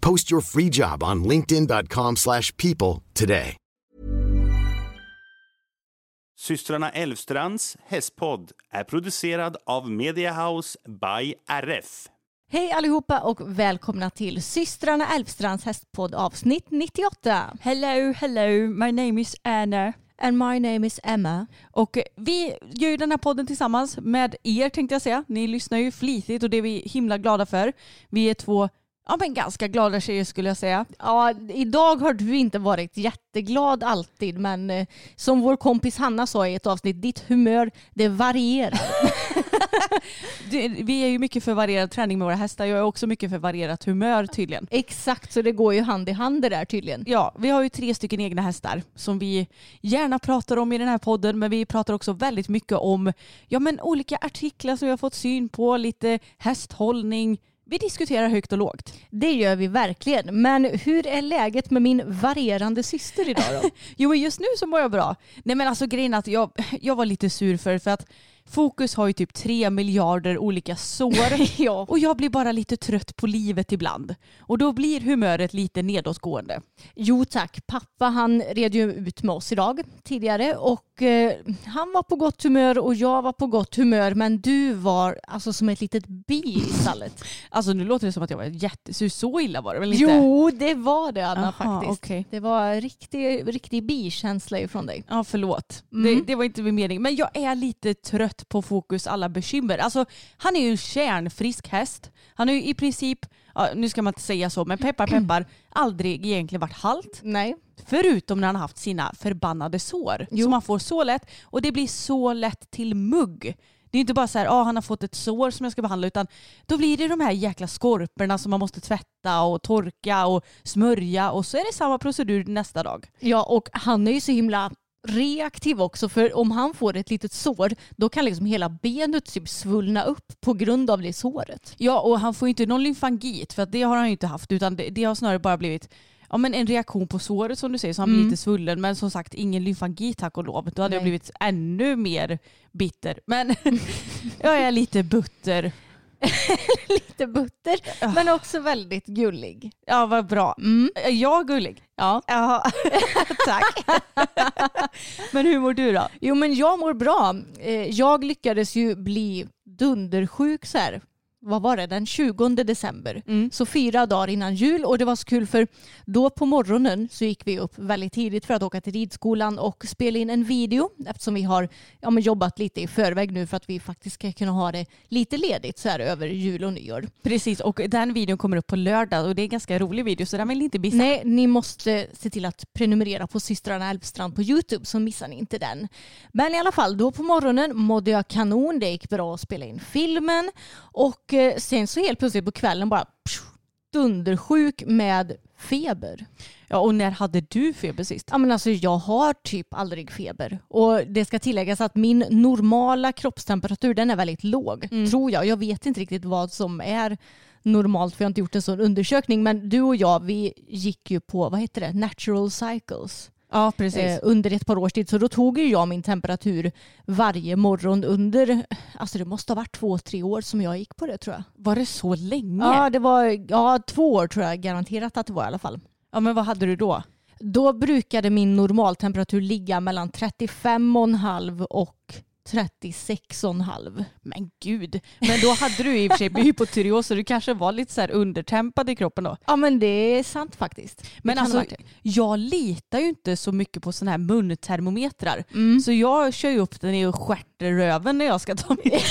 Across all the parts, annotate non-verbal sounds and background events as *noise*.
Post your free job on linkedin.com/people slash people today. Systrarna Elvstrands hästpodd är producerad av Mediahouse by RF. Hej allihopa och välkomna till systrarna Elfstrands hästpodd avsnitt 98. Hello, hello, my name is Anna. And my name is Emma. Och vi gör ju den här podden tillsammans med er tänkte jag säga. Ni lyssnar ju flitigt och det är vi himla glada för. Vi är två Ja men ganska glada tjejer skulle jag säga. Ja, idag har du inte varit jätteglad alltid men eh, som vår kompis Hanna sa i ett avsnitt, ditt humör det varierar. *laughs* Det- Vi är ju mycket för varierad träning med våra hästar. Jag är också mycket för varierat humör tydligen. Exakt, så det går ju hand i hand det där tydligen. Ja, vi har ju tre stycken egna hästar som vi gärna pratar om i den här podden men vi pratar också väldigt mycket om ja, men olika artiklar som vi har fått syn på, lite hästhållning. Vi diskuterar högt och lågt. Det gör vi verkligen. Men hur är läget med min varierande syster idag då? *laughs* Jo just nu så mår jag bra. Nej men alltså grejen är att jag, jag var lite sur för, för att Fokus har ju typ tre miljarder olika sår. *laughs* ja. Och jag blir bara lite trött på livet ibland. Och då blir humöret lite nedåtgående. Jo tack, pappa han red ju ut med oss idag tidigare och eh, han var på gott humör och jag var på gott humör men du var alltså som ett litet bi i stallet. *laughs* Alltså nu låter det som att jag var jättesur. Så illa var det väl inte? Jo det var det Anna Aha, faktiskt. okej. Det var riktig, riktig bikänsla ifrån dig. Ja förlåt. Mm. Det, det var inte min mening. Men jag är lite trött på Fokus alla bekymmer. Alltså han är ju en kärnfrisk häst. Han har ju i princip, ja, nu ska man inte säga så, men peppar *clears throat* peppar, aldrig egentligen varit halt. Nej. Förutom när han haft sina förbannade sår. Som han får så lätt. Och det blir så lätt till mugg. Det är inte bara så här, ah, han har fått ett sår som jag ska behandla utan då blir det de här jäkla skorporna som man måste tvätta och torka och smörja och så är det samma procedur nästa dag. Ja och han är ju så himla reaktiv också för om han får ett litet sår då kan liksom hela benet typ svullna upp på grund av det såret. Ja och han får inte någon lymfangit för det har han ju inte haft utan det, det har snarare bara blivit ja, men en reaktion på såret som du säger så han blir Mm. lite svullen men som sagt ingen lymfangit tack och lov. Då hade jag Nej. blivit ännu mer bitter. Men *laughs* *laughs* jag är lite butter. *laughs* Lite butter men också väldigt gullig. Ja vad bra. Mm. Är jag gullig? Ja. Ja, *laughs* tack. *laughs* men hur mår du då? Jo men jag mår bra. Eh, Jag lyckades ju bli dundersjuk så här. Vad var det? Den 20 december. Mm. Så fyra dagar innan jul och det var så kul för då på morgonen så gick vi upp väldigt tidigt för att åka till ridskolan och spela in en video eftersom vi har ja, jobbat lite i förväg nu för att vi faktiskt ska kunna ha det lite ledigt så här över jul och nyår. Precis och den videon kommer upp på lördag och det är en ganska rolig video så den vill ni inte missa. Nej, ni måste se till att prenumerera på systrarna Elfstrand på Youtube så missar ni inte den. Men i alla fall, då på morgonen mådde jag kanon. Det gick bra att spela in filmen och sen så helt plötsligt på kvällen bara dundersjuk med feber. Ja, och när hade du feber sist? Ja, men alltså, jag har typ aldrig feber. Och det ska tilläggas att min normala kroppstemperatur den är väldigt låg. Tror jag. Jag vet inte riktigt vad som är normalt för jag har inte gjort en sån undersökning. Men du och jag vi gick ju på vad heter det? natural cycles. Ja, precis. Eh, under ett par års tid. Så då tog ju jag min temperatur varje morgon under, alltså det måste ha varit två, tre år som jag gick på det tror jag. Var det så länge? Ja, det var ja, två år tror jag garanterat att det var i alla fall. Ja, men vad hade du då? Då brukade min normaltemperatur ligga mellan 35,5 och 36,5. Men gud. Men då hade du i och för sig hypotyreos så du kanske var lite så här undertempad i kroppen då. Ja men det är sant faktiskt. Men alltså jag litar ju inte så mycket på sådana här muntermometrar. Mm. Så jag kör ju upp den i stjärtröven när jag ska ta mitt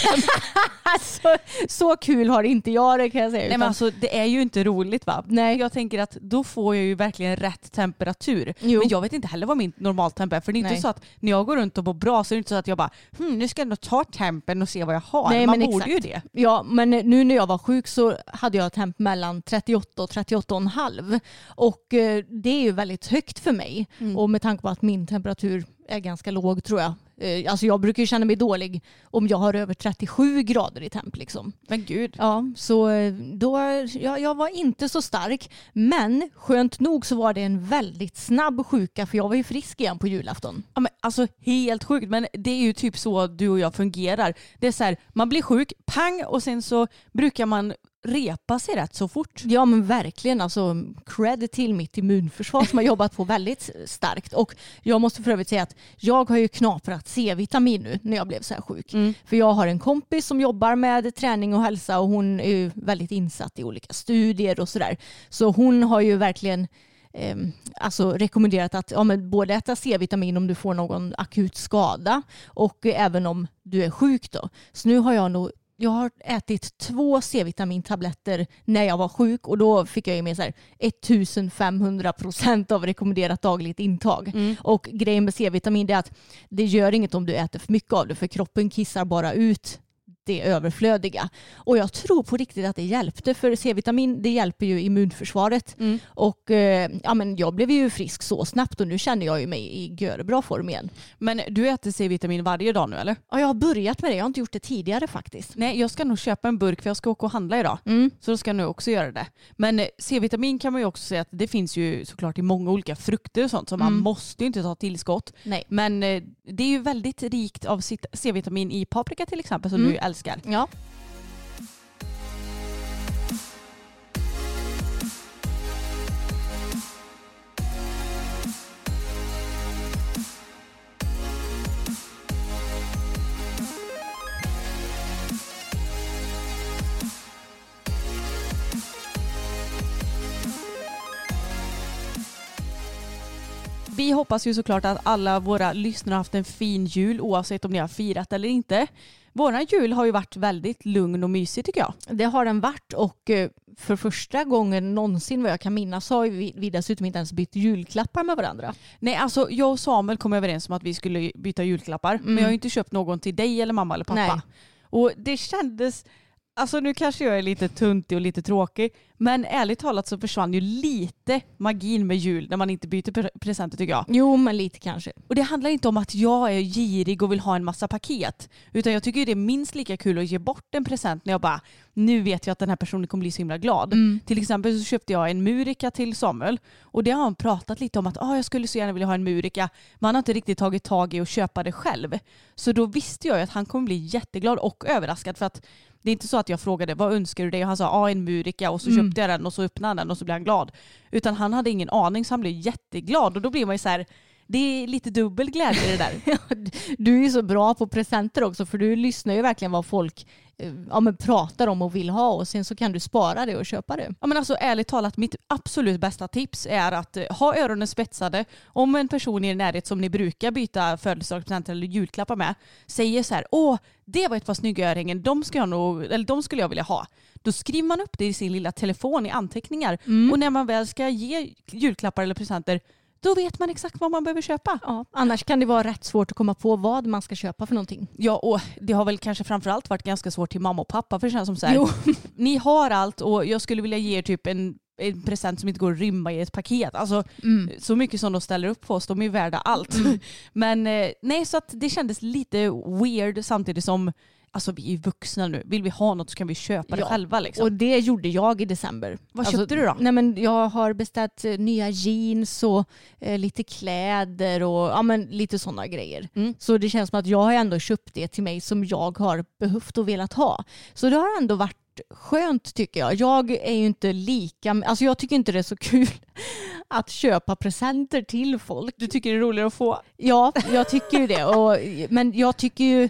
alltså, *laughs* så kul har inte jag det kan jag säga. Nej men alltså det är ju inte roligt va? Nej. Jag tänker att då får jag ju verkligen rätt temperatur. Jo. Men jag vet inte heller vad min normaltemp är. För det är inte Nej. så att när jag går runt och mår bra så är det inte så att jag bara hm, nu ska jag nog ta tempen och se vad jag har. Nej, Man men borde exakt. ju det. Ja, men nu när jag var sjuk så hade jag temp mellan 38 och 38,5 och eh, det är ju väldigt högt för mig Mm. och med tanke på att min temperatur är ganska låg tror jag. Eh, Alltså jag brukar känna mig dålig om jag har över 37 grader i temp liksom. Men gud. Ja, så eh, då, ja, jag var inte så stark. Men skönt nog så var det en väldigt snabb sjuka för jag var ju frisk igen på julafton. Ja, men alltså helt sjukt men det är ju typ så du och jag fungerar. Det är så här, man blir sjuk, pang och sen så brukar man repa sig rätt så fort. Ja men verkligen alltså cred till mitt immunförsvar som har jobbat på väldigt starkt. Och jag måste för övrigt säga att jag har ju knaprat C-vitamin nu när jag blev så här sjuk. För jag har en kompis som jobbar med träning och hälsa och hon är ju väldigt insatt i olika studier och sådär. Så hon har ju verkligen eh, alltså rekommenderat att ja, men både äta C-vitamin om du får någon akut skada och även om du är sjuk då. Så nu har jag nog jag har ätit två C-vitamintabletter när jag var sjuk och då fick jag ju med så här 1500 procent av rekommenderat dagligt intag. Och grejen med C-vitamin är att det gör inget om du äter för mycket av det för kroppen kissar bara ut det överflödiga. Och jag tror på riktigt att det hjälpte för C-vitamin det hjälper ju immunförsvaret. Och eh, ja, men jag blev ju frisk så snabbt och nu känner jag ju mig i görbra form igen. Men du äter C-vitamin varje dag nu eller? Ja, jag har börjat med det, jag har inte gjort det tidigare faktiskt. Nej jag ska nog köpa en burk för jag ska åka och handla idag. Mm. Så då ska jag nu också göra det. Men eh, C-vitamin kan man ju också säga att det finns ju såklart i många olika frukter och sånt så man måste ju inte ta tillskott. Nej. Men eh, det är ju väldigt rikt av C-vitamin i paprika till exempel som du älskar. Ja. Vi hoppas ju såklart att alla våra lyssnare har haft en fin jul oavsett om ni har firat eller inte. Våran jul har ju varit väldigt lugn och mysig tycker jag. Det har den varit och eh, för första gången någonsin vad jag kan minnas så har vi, vi dessutom inte ens bytt julklappar med varandra. Nej alltså jag och Samuel kom överens om att vi skulle byta julklappar men jag har ju inte köpt någon till dig eller mamma eller pappa. Nej. Och det kändes, alltså nu kanske jag är lite tuntig och lite tråkig men ärligt talat så försvann ju lite magin med jul när man inte byter pre- presenter tycker jag. Jo, men lite kanske. Och det handlar inte om att jag är girig och vill ha en massa paket. Utan jag tycker det är minst lika kul att ge bort en present när jag bara, nu vet jag att den här personen kommer bli så himla glad. Till exempel så köpte jag en murika till Samuel. Och det har han pratat lite om att ah, jag skulle så gärna vilja ha en murika. Men han har inte riktigt tagit tag i att köpa det själv. Så då visste jag ju att han kommer bli jätteglad och överraskad för att det är inte så att jag frågade vad önskar du dig och han sa ah, en murika och så köpte jag den och så öppnade han den och så blev han glad. Utan han hade ingen aning så han blev jätteglad och då blir man ju så här det är lite dubbel glädje det där. *laughs* Du är ju så bra på presenter också för du lyssnar ju verkligen vad folk ja, men pratar om och vill ha och sen så kan du spara det och köpa det. Ja, men alltså, ärligt talat, mitt absolut bästa tips är att eh, ha öronen spetsade. Om en person i er närhet som ni brukar byta födelsedagspresenter eller julklappar med säger så här, åh, det var ett par snygga örhängen, de, ska jag nog, eller de skulle jag vilja ha. Då skriver man upp det i sin lilla telefon i anteckningar. Och när man väl ska ge julklappar eller presenter, då vet man exakt vad man behöver köpa. Ja, annars kan det vara rätt svårt att komma på vad man ska köpa för någonting. Ja, och det har väl kanske framförallt varit ganska svårt till mamma och pappa för det känns som så här, Jo. *laughs* ni har allt och jag skulle vilja ge er typ en, en present som inte går att rymma i ett paket. Alltså så mycket som de ställer upp på oss, de är värda allt. *laughs* Men eh, nej, så att det kändes lite weird samtidigt som Alltså vi är vuxna nu. Vill vi ha något så kan vi köpa det Ja, själva. Liksom. Och det gjorde jag i december. Vad köpte du då? Nej, men jag har beställt eh, nya jeans och eh, lite kläder och ja, men lite sådana grejer. Mm. Så det känns som att jag har ändå köpt det till mig som jag har behövt och velat ha. Så det har ändå varit skönt tycker jag. Jag är ju inte lika, alltså jag tycker inte det är så kul att köpa presenter till folk. Du tycker det är roligare att få? Ja, jag tycker ju det. Och, men jag tycker ju,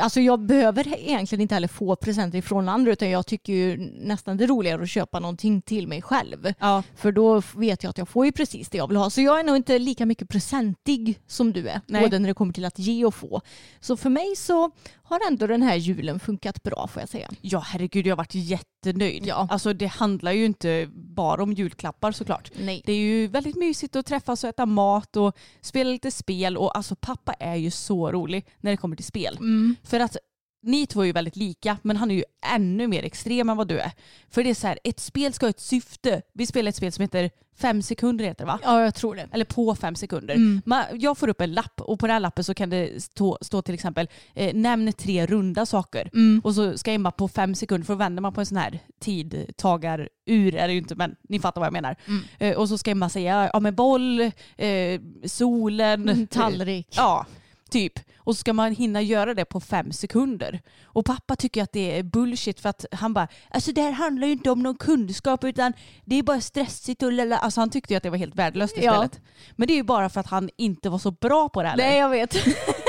alltså jag behöver egentligen inte heller få presenter ifrån andra utan jag tycker ju nästan det är roligare att köpa någonting till mig själv. Ja. För då vet jag att jag får ju precis det jag vill ha. Så jag är nog inte lika mycket presentig som du är. Nej. Både när det kommer till att ge och få. Så för mig så har ändå den här julen funkat bra får jag säga. Ja herregud jag har varit jättenöjd. Ja. Alltså det handlar ju inte bara om julklappar såklart. Nej. Det är ju väldigt mysigt att träffas och äta mat och spela lite spel och alltså pappa är ju så rolig när det kommer till spel. Mm. För att ni två är ju väldigt lika men han är ju ännu mer extrem än vad du är. För det är så här, ett spel ska ha ett syfte. Vi spelar ett spel som heter fem sekunder heter det va? Ja, jag tror det. Eller på fem sekunder. Mm. Man, jag får upp en lapp och på den här lappen så kan det stå, stå till exempel eh, nämn tre runda saker. Mm. Och så ska Emma på fem sekunder, för då vänder man på en sån här tidtagarur är det ju inte men ni fattar vad jag menar. Mm. Eh, och så ska Emma säga ja men boll, eh, solen, Mm, tallrik. Ja, typ. Och så ska man hinna göra det på fem sekunder. Och pappa tycker att det är bullshit för att han bara, alltså det här handlar ju inte om någon kunskap utan det är bara stressigt och lala. Alltså han tyckte ju att det var helt värdelöst i Ja. spelet. Men det är ju bara för att han inte var så bra på det heller. Nej, jag vet. *laughs*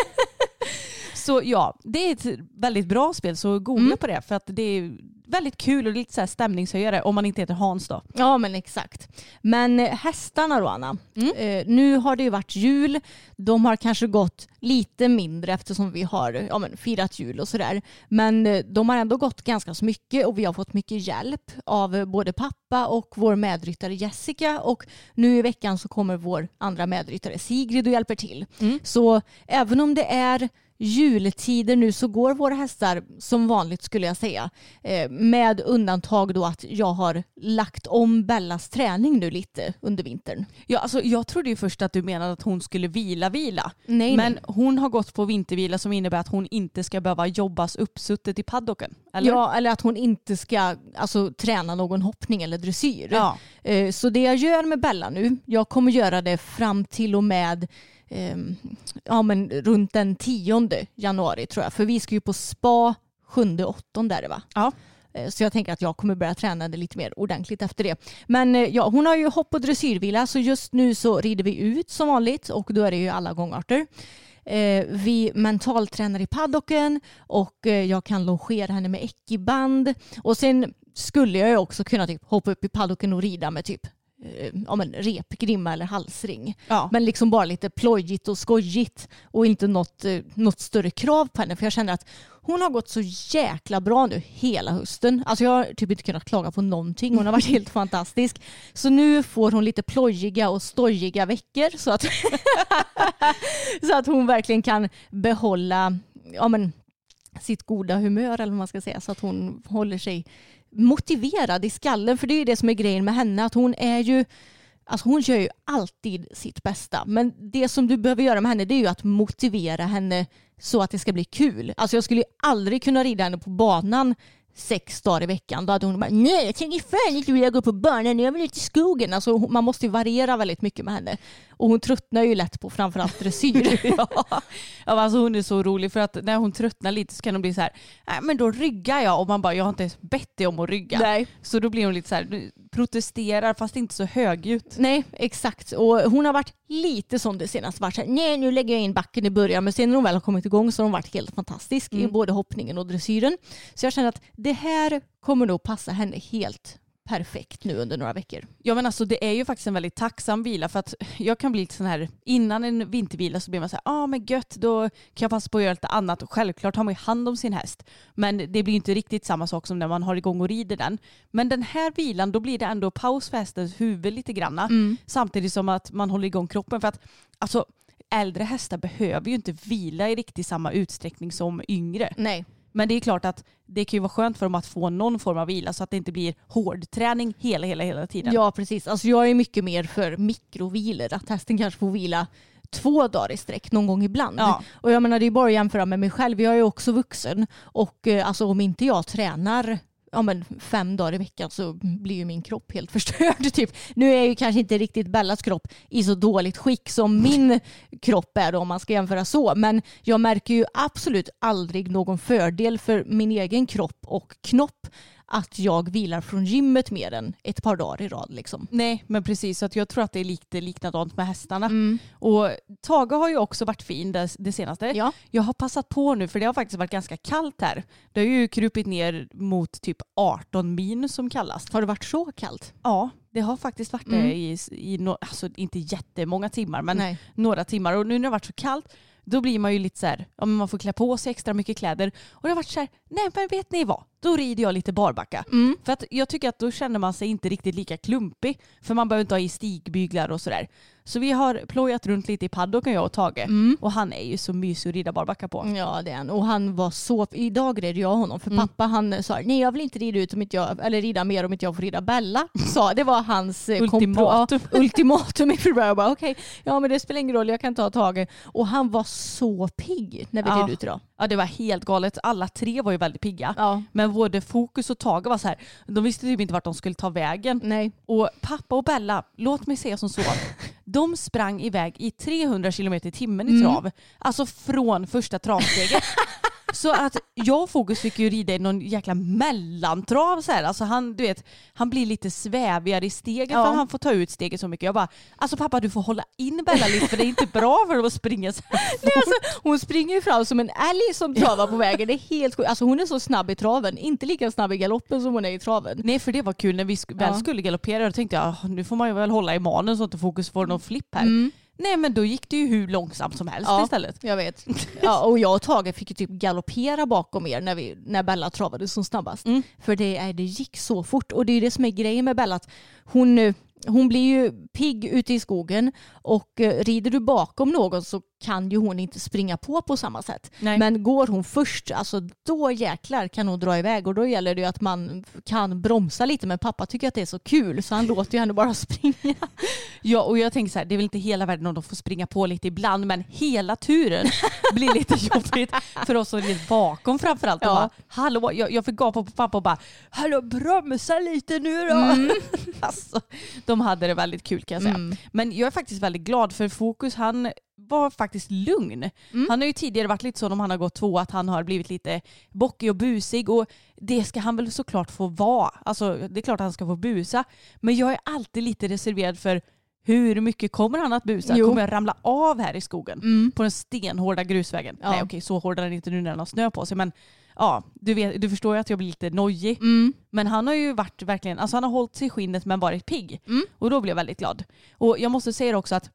Så ja, det är ett väldigt bra spel så googla Mm. på det för att det är väldigt kul och lite så här stämningshöjare om man inte heter Hans då. Ja men exakt. Men eh, hästarna då Anna. Mm. Eh, nu har det ju varit jul. De har kanske gått lite mindre eftersom vi har ja, men, firat jul och sådär. Men eh, de har ändå gått ganska så mycket och vi har fått mycket hjälp av eh, både pappa och vår medryttare Jessica. Och nu i veckan så kommer vår andra medryttare Sigrid och hjälper till. Mm. Så även om det är jultider nu så går våra hästar som vanligt skulle jag säga. Eh, med undantag då att jag har lagt om Bellas träning nu lite under vintern. Ja, alltså, jag trodde ju först att du menade att hon skulle vila vila. Nej, Men nej. hon har gått på vintervila som innebär att hon inte ska behöva jobbas uppsuttet i paddocken. Eller? Ja, eller att hon inte ska alltså, träna någon hoppning eller dressyr. Ja. Eh, Så det jag gör med Bella nu, jag kommer göra det fram till och med ja, men runt den 10 januari tror jag. För vi ska ju på spa 7-8 är det va? Ja. Eh, Så jag tänker att jag kommer börja träna det lite mer ordentligt efter det. Men eh, ja, hon har ju hopp och dressyrvila så just nu så rider vi ut som vanligt och då är det ju alla gångarter. Eh, vi mentaltränar i paddocken och jag kan longera henne med ekiband. Och sen skulle jag ju också kunna typ hoppa upp i paddocken och rida med typ ja, men repgrimma eller halsring. Ja. Men liksom bara lite plojigt och skojigt och inte något, eh, något större krav på henne. För jag känner att hon har gått så jäkla bra nu hela hösten. Alltså jag har typ inte kunnat klaga på någonting. Hon har varit helt fantastisk. Så nu får hon lite plojiga och stojiga veckor så att, *laughs* så att hon verkligen kan behålla ja, men, sitt goda humör eller vad man ska säga. Så att hon håller sig motiverad i skallen. För det är ju det som är grejen med henne. Att hon är ju Alltså hon gör ju alltid sitt bästa. Men det som du behöver göra med henne det är ju att motivera henne så att det ska bli kul. Alltså jag skulle ju aldrig kunna rida henne på banan sex dagar i veckan. Då hade hon bara nej jag tänker fan inte vilja gå på banan, jag vill ut i skogen. Alltså man måste ju variera väldigt mycket med henne. Och hon tröttnar ju lätt på framförallt dressyr. *laughs* ja. alltså hon är så rolig för att när hon tröttnar lite så kan hon bli så här, nej men då ryggar jag och man bara, jag har inte ens bett dig om att rygga. Nej. Så då blir hon lite så här, protesterar fast inte så högljutt. Nej, exakt. Och hon har varit lite som det senaste. Varit så här, nej nu lägger jag in backen i början. Men sen när hon väl har kommit igång så har hon varit helt fantastisk i både hoppningen och dressyren. Så jag känner att det här kommer nog passa henne helt perfekt nu under några veckor. Ja men alltså det är ju faktiskt en väldigt tacksam vila för att jag kan bli lite sån här, innan en vintervila så blir man så här, ja ah, men gött då kan jag passa på att göra lite annat och självklart har man ju hand om sin häst. Men det blir inte riktigt samma sak som när man har igång och rider den. Men den här vilan då blir det ändå paus för hästens huvud lite granna samtidigt som att man håller igång kroppen för att alltså äldre hästar behöver ju inte vila i riktigt samma utsträckning som yngre. Nej. Men det är klart att det kan ju vara skönt för dem att få någon form av vila så att det inte blir hårdträning hela, hela, hela tiden. Ja, precis. Alltså jag är mycket mer för mikrovilor. Att hästen kanske får vila två dagar i sträck någon gång ibland. Ja. Och jag menar det är bara att jämföra med mig själv. Jag är också vuxen och eh, alltså om inte jag tränar ja, men fem dagar i veckan så blir ju min kropp helt *laughs* förstörd. Typ. Nu är ju kanske inte riktigt Bellas kropp i så dåligt skick som min kropp är då, om man ska jämföra så. Men jag märker ju absolut aldrig någon fördel för min egen kropp och knopp att jag vilar från gymmet mer än ett par dagar i rad. Liksom. Nej men precis, så att jag tror att det är lite likadant med hästarna. Mm. Och Tage har ju också varit fin det, det senaste. Ja. Jag har passat på nu för det har faktiskt varit ganska kallt här. Det har ju krupit ner mot typ 18 minus som kallas. Har det varit så kallt? Ja, det har faktiskt varit Mm. det i, i no, alltså inte jättemånga timmar men Nej. några timmar. Och nu när det har varit så kallt då blir man ju lite så här, ja, man får klä på sig extra mycket kläder. Och det har varit så här, nej men vet ni vad? Då rider jag lite barbacka. Mm. För att jag tycker att då känner man sig inte riktigt lika klumpig. För man behöver inte ha i stigbyglar och sådär. Så vi har plojat runt lite i paddocken jag och Tage. Mm. Och han är ju så mysig att rida barbacka på. Ja det är han. Och han var så... Idag red jag honom för pappa han sa nej jag vill inte rida ut om inte jag, eller rida mer om inte jag får rida Bella. Sa, det var hans eh, Ultimatum. Ja, ultimatum i februari. Jag bara okej, ja men det spelar ingen roll jag kan ta Tage. Och han var så pigg när vi Ja. red ut idag. Ja det var helt galet. Alla tre var ju väldigt pigga. Ja. Men både Fokus och Tage var så här, de visste typ inte vart de skulle ta vägen. Nej. Och pappa och Bella, låt mig säga som så. *laughs* De sprang iväg i 300 km i timmen i Mm. trav. Alltså från första travsteget. *laughs* Så att jag och Fokus fick ju rida i någon jäkla mellantrav så här. Alltså han, du vet, han blir lite svävigare i steget Ja. för han får ta ut steget så mycket. Jag bara, alltså pappa du får hålla in Bella lite för det är inte bra för dem att springa så här Nej, alltså, hon springer ju fram som en älg som travar på vägen. Det är helt sjukt. Alltså, hon är så snabb i traven. Inte lika snabb i galoppen som hon är i traven. Nej för det var kul när vi sk- väl skulle galoppera. Då tänkte jag "Ah, nu får man ju väl hålla i manen så att Fokus får någon flipp här. Mm. Nej men då gick det ju hur långsamt som helst Ja. istället. Jag vet. *laughs* Ja, och jag och Tage fick ju typ galoppera bakom er när, vi, när Bella travade som snabbast. Mm. För det, det gick så fort. Och det är det som är grejen med Bella. Att hon, hon blir ju pigg ute i skogen och eh, rider du bakom någon så kan ju hon inte springa på på samma sätt. Nej. Men går hon först, alltså då jäklar kan hon dra iväg och då gäller det ju att man kan bromsa lite. Men pappa tycker att det är så kul så han låter ju henne bara *laughs* springa. Ja och jag tänker så här, det är väl inte hela världen om de får springa på lite ibland men hela turen *laughs* blir lite jobbigt för oss som rider bakom framförallt. Ja. Bara, Hallå, jag, jag fick gapa på pappa och bara Hallå bromsa lite nu då. *laughs* alltså, de hade det väldigt kul kan jag säga. Mm. Men jag är faktiskt väldigt glad för Fokus han var faktiskt lugn. Mm. Han har ju tidigare varit lite så om han har gått två att han har blivit lite bockig och busig och det ska han väl såklart få vara. Alltså det är klart att han ska få busa. Men jag är alltid lite reserverad för hur mycket kommer han att busa? Jo. Kommer jag ramla av här i skogen? Mm. På den stenhårda grusvägen? Ja. Nej okej så hård är den inte nu när den har snö på sig men ja, du, vet, du förstår ju att jag blir lite nojig. Mm. Men han har ju varit verkligen, alltså han har hållit sig i skinnet men varit pigg. Mm. Och då blev jag väldigt glad. Och jag måste säga också att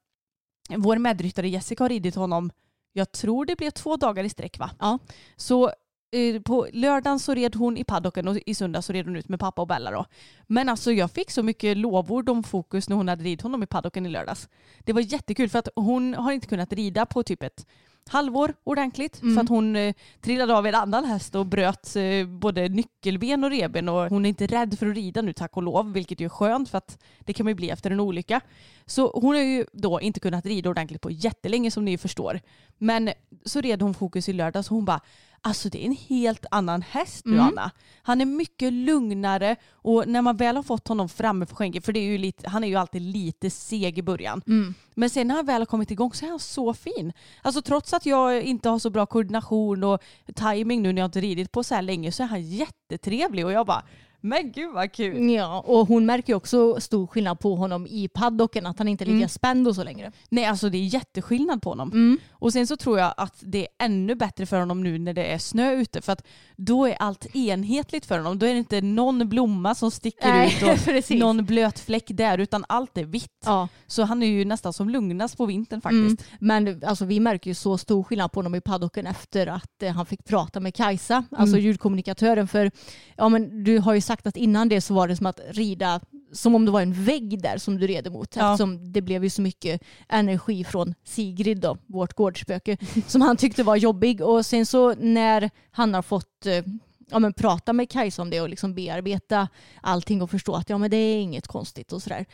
vår medryttare Jessica har ridit honom, jag tror det blev två dagar i sträck va? Ja. Så eh, på lördagen så red hon i paddocken och i söndag så red hon ut med pappa och Bella då. Men alltså jag fick så mycket lovord om fokus när hon hade ridit honom i paddocken i lördags. Det var jättekul för att hon har inte kunnat rida på typ ett halvår ordentligt Mm. för att hon eh, trillade av en annan häst och bröt eh, både nyckelben och reben och hon är inte rädd för att rida nu tack och lov vilket ju är skönt för att det kan man ju bli efter en olycka. Så hon har ju då inte kunnat rida ordentligt på jättelänge som ni förstår. Men så red hon fokus i lördags och hon bara Alltså det är en helt annan häst nu Mm. Anna. Han är mycket lugnare och när man väl har fått honom framme för skänken, för det är ju lite, han är ju alltid lite seg i början. Mm. Men sen när han väl har kommit igång så är han så fin. Alltså trots att jag inte har så bra koordination och timing nu när jag inte ridit på så här länge så är han jättetrevlig och jag bara men gud vad kul. Ja, och hon märker ju också stor skillnad på honom i paddocken, att han inte är lika Mm. spänd och så längre. Nej alltså det är jätteskillnad på honom. Mm. Och sen så tror jag att det är ännu bättre för honom nu när det är snö ute för att då är allt enhetligt för honom. Då är det inte någon blomma som sticker Nej, ut och *laughs* precis. någon blöt fläck där utan allt är vitt. Ja, Så han är ju nästan som lugnast på vintern faktiskt. mm. men alltså, vi märker ju så stor skillnad på honom i paddocken efter att eh, han fick prata med Kajsa, alltså Mm. ljudkommunikatören. För ja, men du har ju sagt att innan det så var det som att rida som om det var en vägg där som du red emot. Ja. Eftersom det blev ju så mycket energi från Sigrid, då, vårt gårdsspöke, *laughs* som han tyckte var jobbig. Och sen så när han har fått eh, ja, men prata med Kajsa om det och liksom bearbeta allting och förstå att ja, men det är inget konstigt och sådär.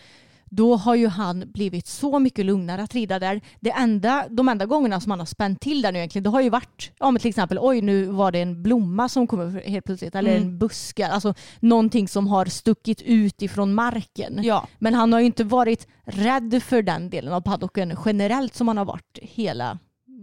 Då har ju han blivit så mycket lugnare att rida där. Det enda, de enda gångerna som han har spänt till där nu egentligen, det har ju varit men till exempel oj nu var det en blomma som kommer helt plötsligt eller Mm. en buske, alltså någonting som har stuckit ut ifrån marken. Ja. Men han har ju inte varit rädd för den delen av paddocken generellt som han har varit hela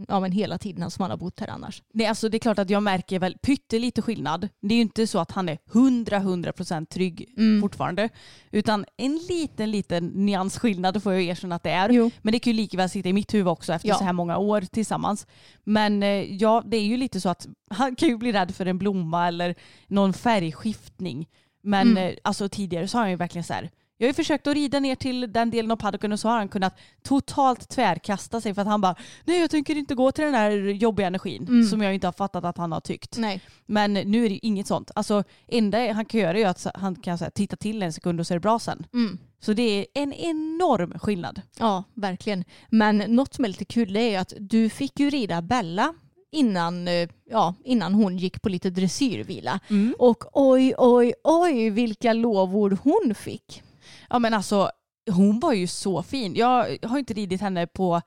ja, men hela tiden som han har bott här annars. Nej, alltså det är klart att jag märker väl pyttelite skillnad. Det är ju inte så att han är 100-100% trygg Mm. fortfarande. Utan en liten, liten nyansskillnad får jag erkänna att det är. Jo. Men det kan ju lika väl sitta i mitt huvud också efter Ja. så här många år tillsammans. Men eh, ja, det är ju lite så att han kan ju bli rädd för en blomma eller någon färgskiftning. Men Mm. eh, alltså tidigare så har han ju verkligen så här jag har ju försökt att rida ner till den delen av paddocken och så har han kunnat totalt tvärkasta sig för att han bara nej jag tänker inte gå till den här jobbiga energin Mm. som jag inte har fattat att han har tyckt. Nej. Men nu är det ju inget sånt. Alltså enda han kan göra är att han kan här, titta till en sekund och så är det bra sen. Mm. Så det är en enorm skillnad. Ja, verkligen. Men något som är lite kul är att du fick ju rida Bella innan, eh, ja, innan hon gick på lite dressyrvila. Och oj, oj, oj vilka lovord hon fick. Ja men alltså hon var ju så fin. Jag har inte ridit henne på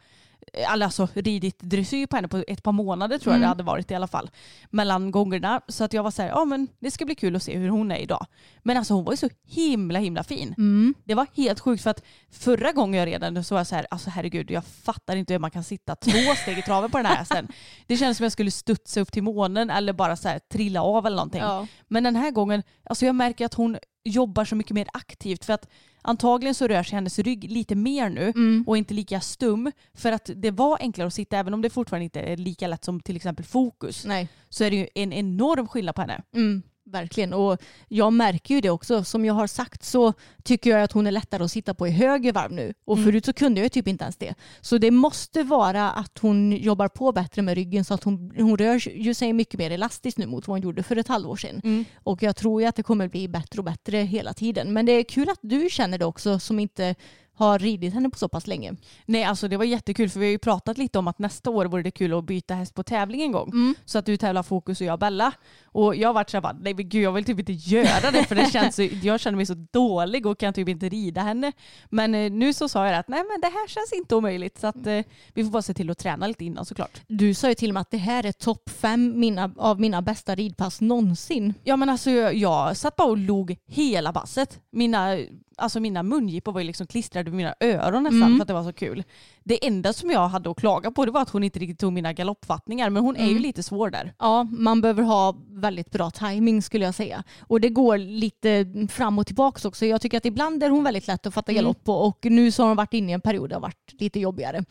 eller alltså ridit dressyr på henne på ett par månader tror jag Mm. det hade varit i alla fall. Mellan gångerna. Så att jag var så här, ja men det ska bli kul att se hur hon är idag. Men alltså hon var ju så himla himla fin. Mm. Det var helt sjukt för att förra gången jag red den så var jag så här, alltså herregud jag fattar inte hur man kan sitta två *laughs* steg i traven på den här hästen. Det känns som jag skulle studsa upp till månen eller bara så här trilla av eller någonting. Ja. Men den här gången, alltså jag märker att hon jobbar så mycket mer aktivt för att antagligen så rör sig hennes rygg lite mer nu Mm. och inte lika stum för att det var enklare att sitta även om det fortfarande inte är lika lätt som till exempel fokus Nej. så är det ju en enorm skillnad på henne. Mm, verkligen. Och jag märker ju det också. Som jag har sagt så tycker jag att hon är lättare att sitta på i höger varv nu. Och Mm. förut så kunde jag typ inte ens det. Så det måste vara att hon jobbar på bättre med ryggen så att hon, hon rör ju sig mycket mer elastiskt nu mot vad hon gjorde för ett halvår sedan. Mm. Och jag tror ju att det kommer bli bättre och bättre hela tiden. Men det är kul att du känner det också som inte har ridit henne på så pass länge. Nej alltså det var jättekul för vi har ju pratat lite om att nästa år vore det kul att byta häst på tävling en gång. Mm. Så att du tävlar Fokus och jag Bella. Och jag har varit såhär nej men gud jag vill typ inte göra det för det *laughs* känns så, jag känner mig så dålig och kan typ inte rida henne. Men eh, nu så sa jag att nej men det här känns inte omöjligt så att eh, vi får bara se till att träna lite innan såklart. Du sa ju till och med att det här är topp fem mina, av mina bästa ridpass någonsin. Ja men alltså jag, jag satt bara och log hela passet. Mina, alltså mina mungipor var ju liksom klistrade vid mina öron nästan Mm. för att det var så kul. Det enda som jag hade att klaga på det var att hon inte riktigt tog mina galoppfattningar men hon är ju Mm. lite svår där. Ja, man behöver ha väldigt bra timing skulle jag säga. Och det går lite fram och tillbaka också. Jag tycker att ibland är hon väldigt lätt att fatta Mm. galopp på och nu så har hon varit inne i en period där det har varit lite jobbigare.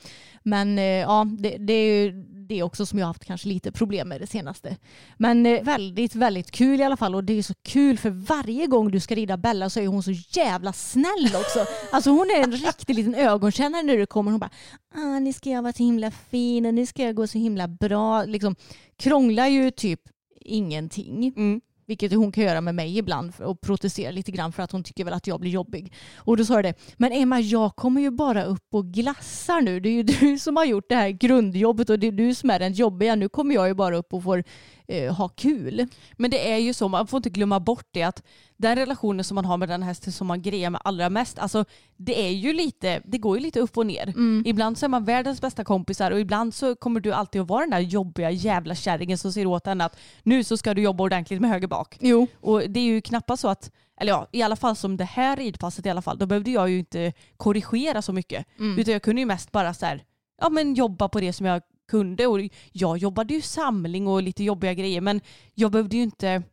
Men eh, ja, det, det är ju det också som jag har haft kanske lite problem med det senaste. Men eh, väldigt, väldigt kul i alla fall och det är så kul för varje gång du ska rida Bella så är hon så jävla snäll också. *laughs* Alltså hon är en riktig liten ögonkännare när du kommer. Hon bara ah, nu ska jag vara så himla fin och nu ska jag gå så himla bra. Liksom, krånglar ju typ ingenting. Mm. Vilket hon kan göra med mig ibland och protestera lite grann för att hon tycker väl att jag blir jobbig. Och då sa jag det, men Emma jag kommer ju bara upp och glassar nu. Det är ju *laughs* du som har gjort det här grundjobbet och det är du som är den jobbiga. Nu kommer jag ju bara upp och får eh, ha kul. Men det är ju så, man får inte glömma bort det att den relationen som man har med den hästen som man grejer med allra mest, alltså det är ju lite, det går ju lite upp och ner. Ibland så är man världens bästa kompisar och ibland så kommer du alltid att vara den där jobbiga jävla kärringen som säger åt henne att nu så ska du jobba ordentligt med höger bak. Jo. Och det är ju knappast så att, eller ja, i alla fall som det här ridpasset i alla fall, då behövde jag ju inte korrigera så mycket. Utan jag kunde ju mest bara så här, ja men jobba på det som jag kunde. Och jag jobbade ju samling och lite jobbiga grejer men jag behövde ju inte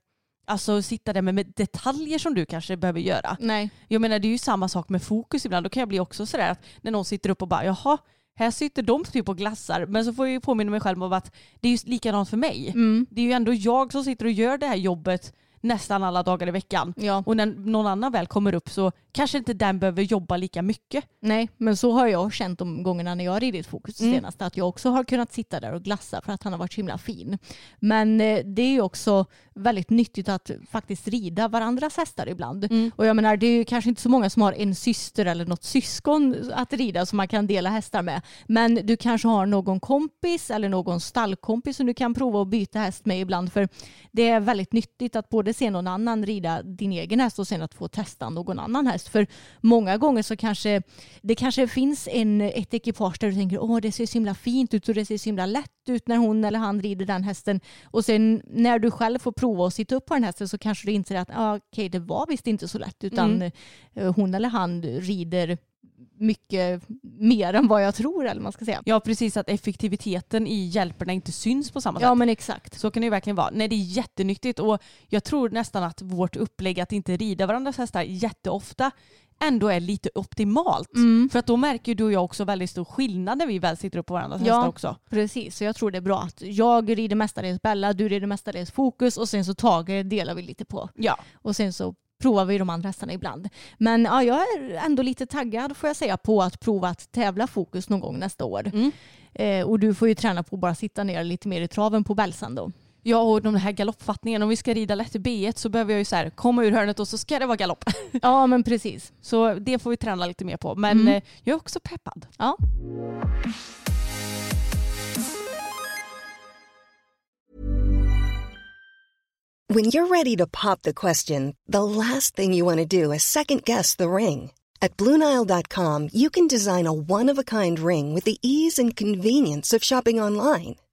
alltså, sitta där med, med detaljer som du kanske behöver göra. Nej. Jag menar det är ju samma sak med fokus ibland. Då kan jag bli också sådär att när någon sitter upp och bara jaha, här sitter de typ och glassar. Men så får jag ju påminna mig själv om att det är ju likadant för mig. Mm. Det är ju ändå jag som sitter och gör det här jobbet nästan alla dagar i veckan. Ja. Och när någon annan väl kommer upp så kanske inte den behöver jobba lika mycket. Nej, men så har jag känt de gångerna när jag har ridit fokus Mm. senast. Att jag också har kunnat sitta där och glassa för att han har varit så himla fin. Men eh, det är ju också väldigt nyttigt att faktiskt rida varandras hästar ibland. Mm. Och jag menar, det är ju kanske inte så många som har en syster eller något syskon att rida som man kan dela hästar med. Men du kanske har någon kompis eller någon stallkompis som du kan prova att byta häst med ibland. För det är väldigt nyttigt att både se någon annan rida din egen häst och sen att få testa någon annan häst. För många gånger så kanske det kanske finns en, ett ekipage där du tänker åh det ser så himla fint ut och det ser så himla lätt ut när hon eller han rider den hästen. Och sen när du själv får prova att sitta upp på den hästen så kanske du inser att ah, okej det var visst inte så lätt utan eh, hon eller han rider mycket mer än vad jag tror eller man ska säga. Ja precis att effektiviteten i hjälperna inte syns på samma sätt. Ja men exakt. Så kan det ju verkligen vara. Nej det är jättenyttigt och jag tror nästan att vårt upplägg att inte rida varandras hästar jätteofta ändå är lite optimalt. Mm. För att då märker du och jag också väldigt stor skillnad när vi väl sitter upp på varandras Ja. hästar också. Precis, så jag tror det är bra att jag rider mestadels Bella, du rider mestadels Fokus och sen så Tage delar vi lite på. Ja. Och sen så provar vi de andra hästarna ibland. Men ja, jag är ändå lite taggad får jag säga på att prova att tävla Fokus någon gång nästa år. Mm. Eh, och du får ju träna på att bara sitta ner lite mer i traven på Belsan då. Ja och de här galoppfattningen, om vi ska rida lätt i B1 så behöver jag ju så här, komma ur hörnet och så ska det vara galopp. *laughs* Ja men precis. Så det får vi träna lite mer på. Men Mm. eh, jag är också peppad. Ja. When you're ready to pop the question, the last thing you want to do is second guess the ring. At Bluenile.com, you can design a one of a kind ring with the ease and convenience of shopping online.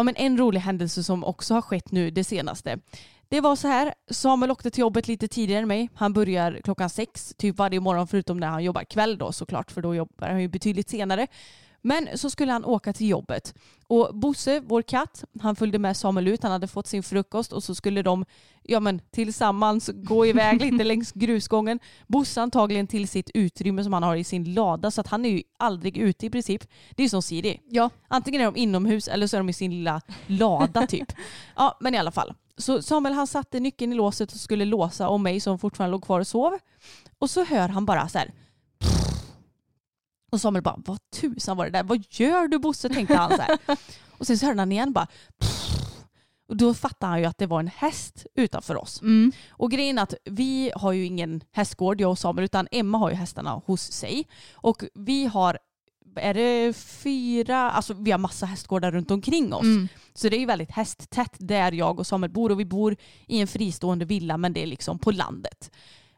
Ja, men en rolig händelse som också har skett nu det senaste. Det var så här, Samuel åkte till jobbet lite tidigare än mig. Han börjar klockan sex, typ varje morgon förutom när han jobbar kväll då såklart, för då jobbar han ju betydligt senare. Men så skulle han åka till jobbet. Och Bosse, vår katt, han följde med Samuel ut. Han hade fått sin frukost och så skulle de ja, men, tillsammans gå iväg *laughs* lite längs grusgången. Bosse antagligen till sitt utrymme som han har i sin lada så att han är ju aldrig ute i princip. Det är ju som Siri. Ja. Antingen är de inomhus eller så är de i sin lilla lada typ. *laughs* Ja, men i alla fall. Så Samuel han satte nyckeln i låset och skulle låsa om mig som fortfarande låg kvar och sov. Och så hör han bara så här. Och Samuel bara, vad tusan var det där? Vad gör du Bosse? tänkte han så här. *laughs* Och sen så hörde han igen bara. Och då fattade han ju att det var en häst utanför oss. Mm. Och grejen är att vi har ju ingen hästgård, jag och Samuel, utan Emma har ju hästarna hos sig. Och vi har, är det fyra, alltså vi har massa hästgårdar runt omkring oss. Mm. Så det är ju väldigt hästtätt där jag och Samuel bor och vi bor i en fristående villa men det är liksom på landet.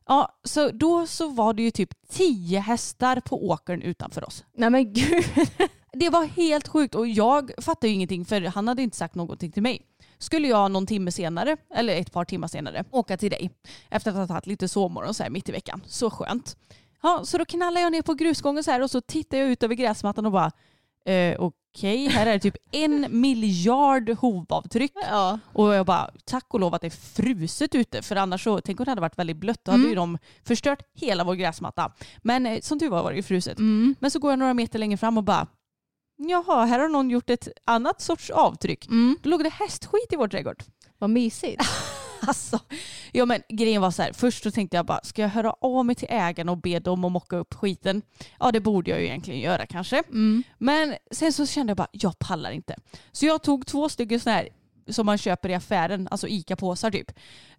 Ja, så då så var det ju typ tio hästar på åkern utanför oss. Nej men gud. *laughs* Det var helt sjukt och jag fattade ju ingenting för han hade inte sagt någonting till mig. Skulle jag någon timme senare, eller ett par timmar senare, åka till dig efter att ha tagit lite sovmorgon så här mitt i veckan. Så skönt. Ja, så då knallar jag ner på grusgången så här och så tittar jag ut över gräsmattan och bara eh, okej, här är det typ en miljard hovavtryck. Ja. Och jag bara, tack och lov att det är fruset ute för annars så, tänk om det hade varit väldigt blött, då hade Mm. ju de förstört hela vår gräsmatta. Men eh, som tur var var det ju fruset. Mm. Men så går jag några meter längre fram och bara, jaha, här har någon gjort ett annat sorts avtryck. Mm. Då låg det hästskit i vår trädgård. Vad mysigt. *laughs* *laughs* Alltså, ja men grejen var så här, först så tänkte jag bara, ska jag höra av mig till ägarna och be dem att mocka upp skiten? Ja det borde jag ju egentligen göra kanske. Mm. Men sen så kände jag bara, jag pallar inte. Så jag tog två stycken sådana här som man köper i affären, alltså ICA-påsar typ.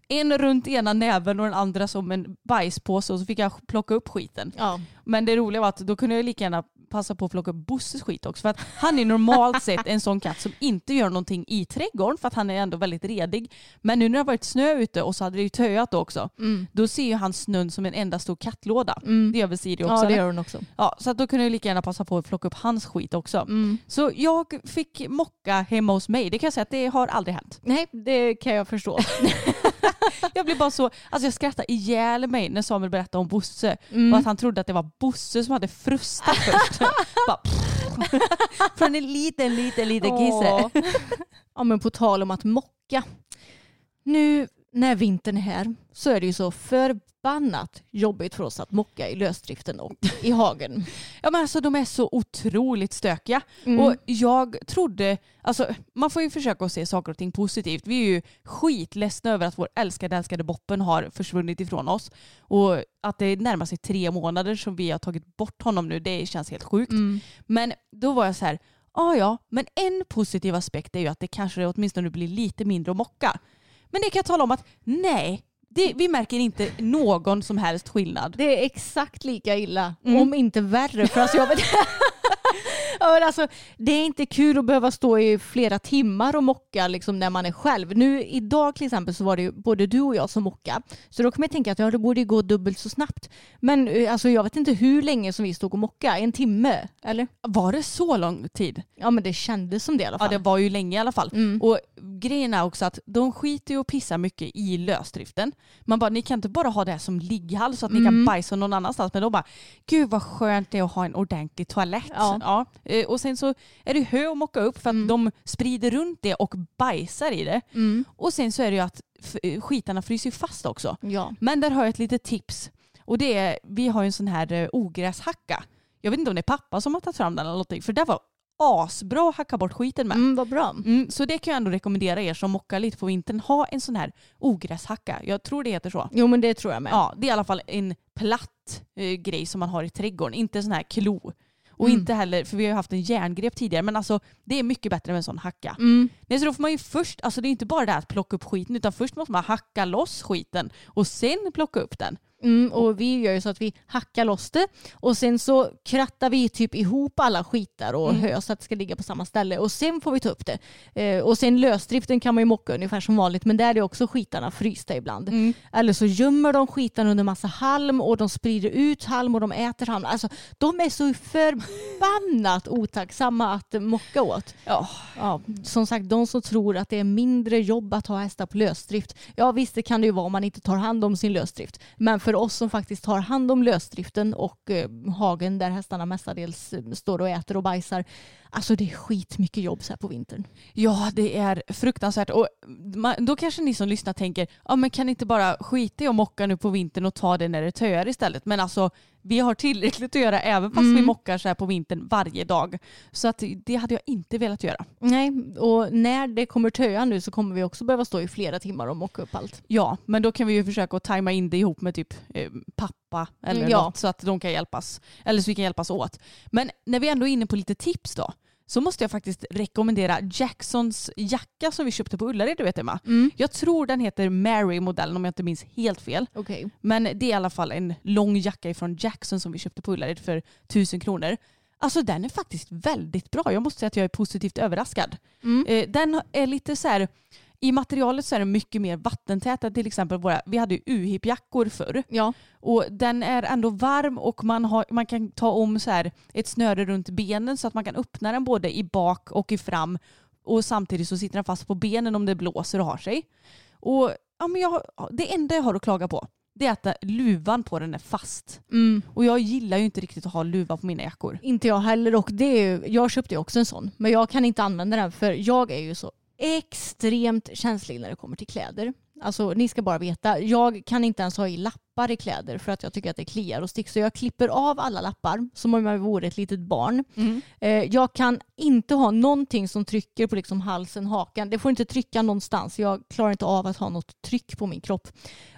En runt ena näven och den andra som en bajspåse och så fick jag plocka upp skiten. Ja. Men det roliga var att då kunde jag lika gärna passa på att plocka upp Bosses skit också. För att han är normalt *laughs* sett en sån katt som inte gör någonting i trädgården för att han är ändå väldigt redig. Men nu när det har varit snö ute och så hade det ju töat då också. Mm. Då ser ju han snön som en enda stor kattlåda. Mm. Det gör väl Siri också? ja det gör hon också. Ja, så då kunde jag lika gärna passa på att plocka upp hans skit också. Mm. Så jag fick mocka hemma hos mig. Det kan jag säga att det har aldrig hänt. Nej det kan jag förstå. *laughs* *laughs* Jag blev bara så, alltså jag skrattade ihjäl mig när Samuel berättade om Bosse Mm. och att han trodde att det var Bosse som hade frustat först. *laughs* bara, Från en liten, liten, liten kisse. Ja men på tal om att mocka. Nu när vintern är här så är det ju så för förbannat jobbigt för oss att mocka i lösdriften och i hagen. *laughs* Ja men alltså de är så otroligt stökiga. Mm. Och jag trodde, alltså man får ju försöka att se saker och ting positivt. Vi är ju skitledsna över att vår älskade älskade Boppen har försvunnit ifrån oss. Och att det närmar sig tre månader som vi har tagit bort honom nu, det känns helt sjukt. Mm. Men då var jag så här, ja ja, men en positiv aspekt är ju att det kanske åtminstone blir lite mindre att mocka. Men det kan jag tala om att nej, det, vi märker inte någon som helst skillnad. Det är exakt lika illa, Mm. om inte värre. För alltså jag vet, *laughs* ja, alltså, det är inte kul att behöva stå i flera timmar och mocka liksom, när man är själv. Nu idag till exempel så var det både du och jag som mockade. Så då kommer jag tänka att ja, det borde gå dubbelt så snabbt. Men eh, alltså, jag vet inte hur länge som vi stod och mockade. En timme? Eller? Var det så lång tid? Ja men det kändes som det i alla Ja fall. det var ju länge i alla fall. Mm. Och grejen är också att de skiter ju och pissar mycket i lösdriften. Man bara, ni kan inte bara ha det här som ligghall så att ni kan Mm. bajsa någon annanstans. Men de bara, gud vad skönt det är att ha en ordentlig toalett. Ja. Eh, Och sen så är det hö att mocka upp för att Mm. de sprider runt det och bajsar i det. Mm. Och sen så är det ju att eh, skitarna fryser fast också. Ja. Men där har jag ett litet tips. Och det är, vi har ju en sån här eh, ogräshacka. Jag vet inte om det är pappa som har tagit fram den eller någonting. För det var asbra att hacka bort skiten med. Mm, vad bra. Mm, så det kan jag ändå rekommendera er som mockar lite på vintern. Ha en sån här ogräshacka. Jag tror det heter så. Jo men det tror jag med. Ja, det är i alla fall en platt eh, grej som man har i trädgården. Inte en sån här klo. Och Mm. inte heller, för vi har ju haft en järngrep tidigare, men alltså det är mycket bättre med en sån hacka. Mm. Nej, så då får man ju först, alltså det är inte bara det här att plocka upp skiten, utan först måste man hacka loss skiten och sen plocka upp den. Mm, och vi gör ju så att vi hackar loss det och sen så krattar vi typ ihop alla skitar och Mm. hö så att det ska ligga på samma ställe och sen får vi ta upp det. Eh, och sen lösdriften kan man ju mocka ungefär som vanligt men där är också skitarna frysta ibland. Mm. Eller så gömmer de skitarna under massa halm och de sprider ut halm och de äter halm. Alltså de är så förbannat otacksamma att mocka åt. Ja. Ja, som sagt, de som tror att det är mindre jobb att ha hästar på lösdrift. Ja visst, det kan det ju vara om man inte tar hand om sin lösdrift. Men för oss som faktiskt har hand om lösdriften och eh, hagen där hästarna mestadels eh, står och äter och bajsar. Alltså det är skitmycket jobb så här på vintern. Ja, det är fruktansvärt. Och man, då kanske ni som lyssnar tänker, ja men kan inte bara skita i att mocka nu på vintern och ta det när det töar istället? Men alltså, vi har tillräckligt att göra även fast Mm. vi mockar så här på vintern varje dag. Så att det hade jag inte velat göra. Nej, och när det kommer töa nu så kommer vi också behöva stå i flera timmar och mocka upp allt. Ja, men då kan vi ju försöka att tajma in det ihop med typ eh, pappa eller Mm, ja. något så att de kan hjälpas. Eller så vi kan hjälpas åt. Men när vi ändå är inne på lite tips då. Så måste jag faktiskt rekommendera Jacksons jacka som vi köpte på Ullared, du vet Emma. Mm. Jag tror den heter Mary-modellen om jag inte minns helt fel. Okej. Men det är i alla fall en lång jacka från Jackson som vi köpte på Ullared för tusen kronor. Alltså den är faktiskt väldigt bra. Jag måste säga att jag är positivt överraskad. Mm. Eh, den är lite så här, i materialet så är den mycket mer vattentät än till exempel våra, vi hade ju UHIP-jackor förr. Ja. Och den är ändå varm och man, har, man kan ta om så här ett snöre runt benen så att man kan öppna den både i bak och i fram. Och samtidigt så sitter den fast på benen om det blåser och har sig. Och ja, men jag, det enda jag har att klaga på det är att luvan på den är fast. Mm. Och jag gillar ju inte riktigt att ha luva på mina jackor. Inte jag heller och det är ju, jag köpte ju också en sån men jag kan inte använda den för jag är ju så extremt känslig när det kommer till kläder. Alltså ni ska bara veta, jag kan inte ens ha i lappar i kläder för att jag tycker att det kliar och sticker. Så jag klipper av alla lappar som om jag vore ett litet barn. Eh, jag kan inte ha någonting som trycker på liksom halsen, hakan. Det får inte trycka någonstans. Jag klarar inte av att ha något tryck på min kropp.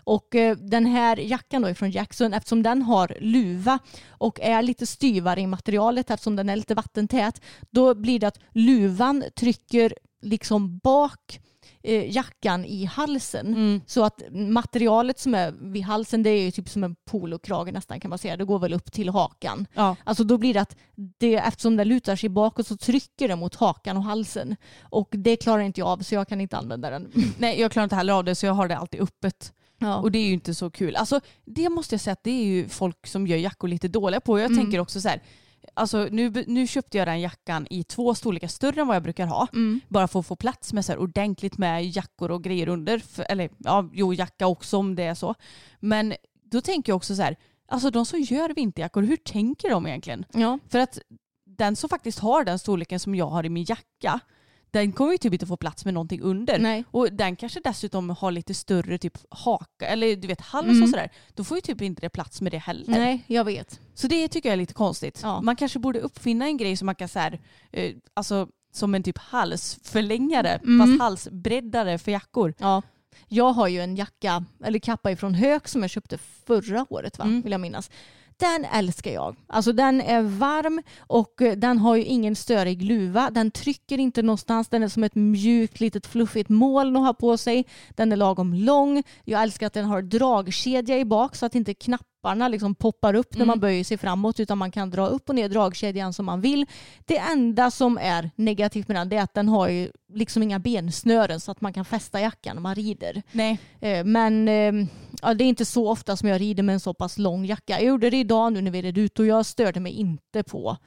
Och eh, den här jackan då från Jackson, eftersom den har luva och är lite styvare i materialet eftersom den är lite vattentät, då blir det att luvan trycker liksom bak eh, jackan i halsen. Mm. Så att materialet som är vid halsen det är ju typ som en polokrage nästan kan man säga. Det går väl upp till hakan. Ja. Alltså då blir det att det, eftersom den lutar sig bakåt så trycker det mot hakan och halsen. Och det klarar inte jag av så jag kan inte använda den. *laughs* Nej, jag klarar inte heller av det så jag har det alltid öppet. Ja. Och det är ju inte så kul. Alltså, det måste jag säga att det är ju folk som gör jackor lite dåliga på. Jag Mm. tänker också så här, alltså, nu, nu köpte jag den jackan i två storlekar större än vad jag brukar ha. Mm. Bara för att få plats med så här ordentligt med jackor och grejer under. För, eller ja, jo jacka också om det är så. Men då tänker jag också så här, alltså de som gör vinterjackor, hur tänker de egentligen? Ja. För att den som faktiskt har den storleken som jag har i min jacka, den kommer ju typ inte få plats med någonting under. Nej. Och den kanske dessutom har lite större typ haka eller du vet hals Mm. och sådär. Då får ju typ inte det plats med det heller. Nej, jag vet. Så det tycker jag är lite konstigt. Ja. Man kanske borde uppfinna en grej som man kan så här, eh, alltså som en typ halsförlängare Mm. fast halsbreddare för jackor. Ja. Jag har ju en jacka, eller kappa ifrån Höök som jag köpte förra året va? Mm. vill jag minnas. Den älskar jag. Alltså den är varm och eh, den har ju ingen störig luva. Den trycker inte någonstans. Den är som ett mjukt litet fluffigt moln att ha på sig. Den är lagom lång. Jag älskar att den har dragkedja i bak så att inte knapparna liksom poppar upp när Mm. man böjer sig framåt utan man kan dra upp och ner dragkedjan som man vill. Det enda som är negativt med den är att den har ju liksom inga bensnören så att man kan fästa jackan när man rider. Nej. Eh, Men eh, ja, det är inte så ofta som jag rider med en så pass lång jacka. Jag gjorde det idag nu när vi red ut och jag störde mig inte på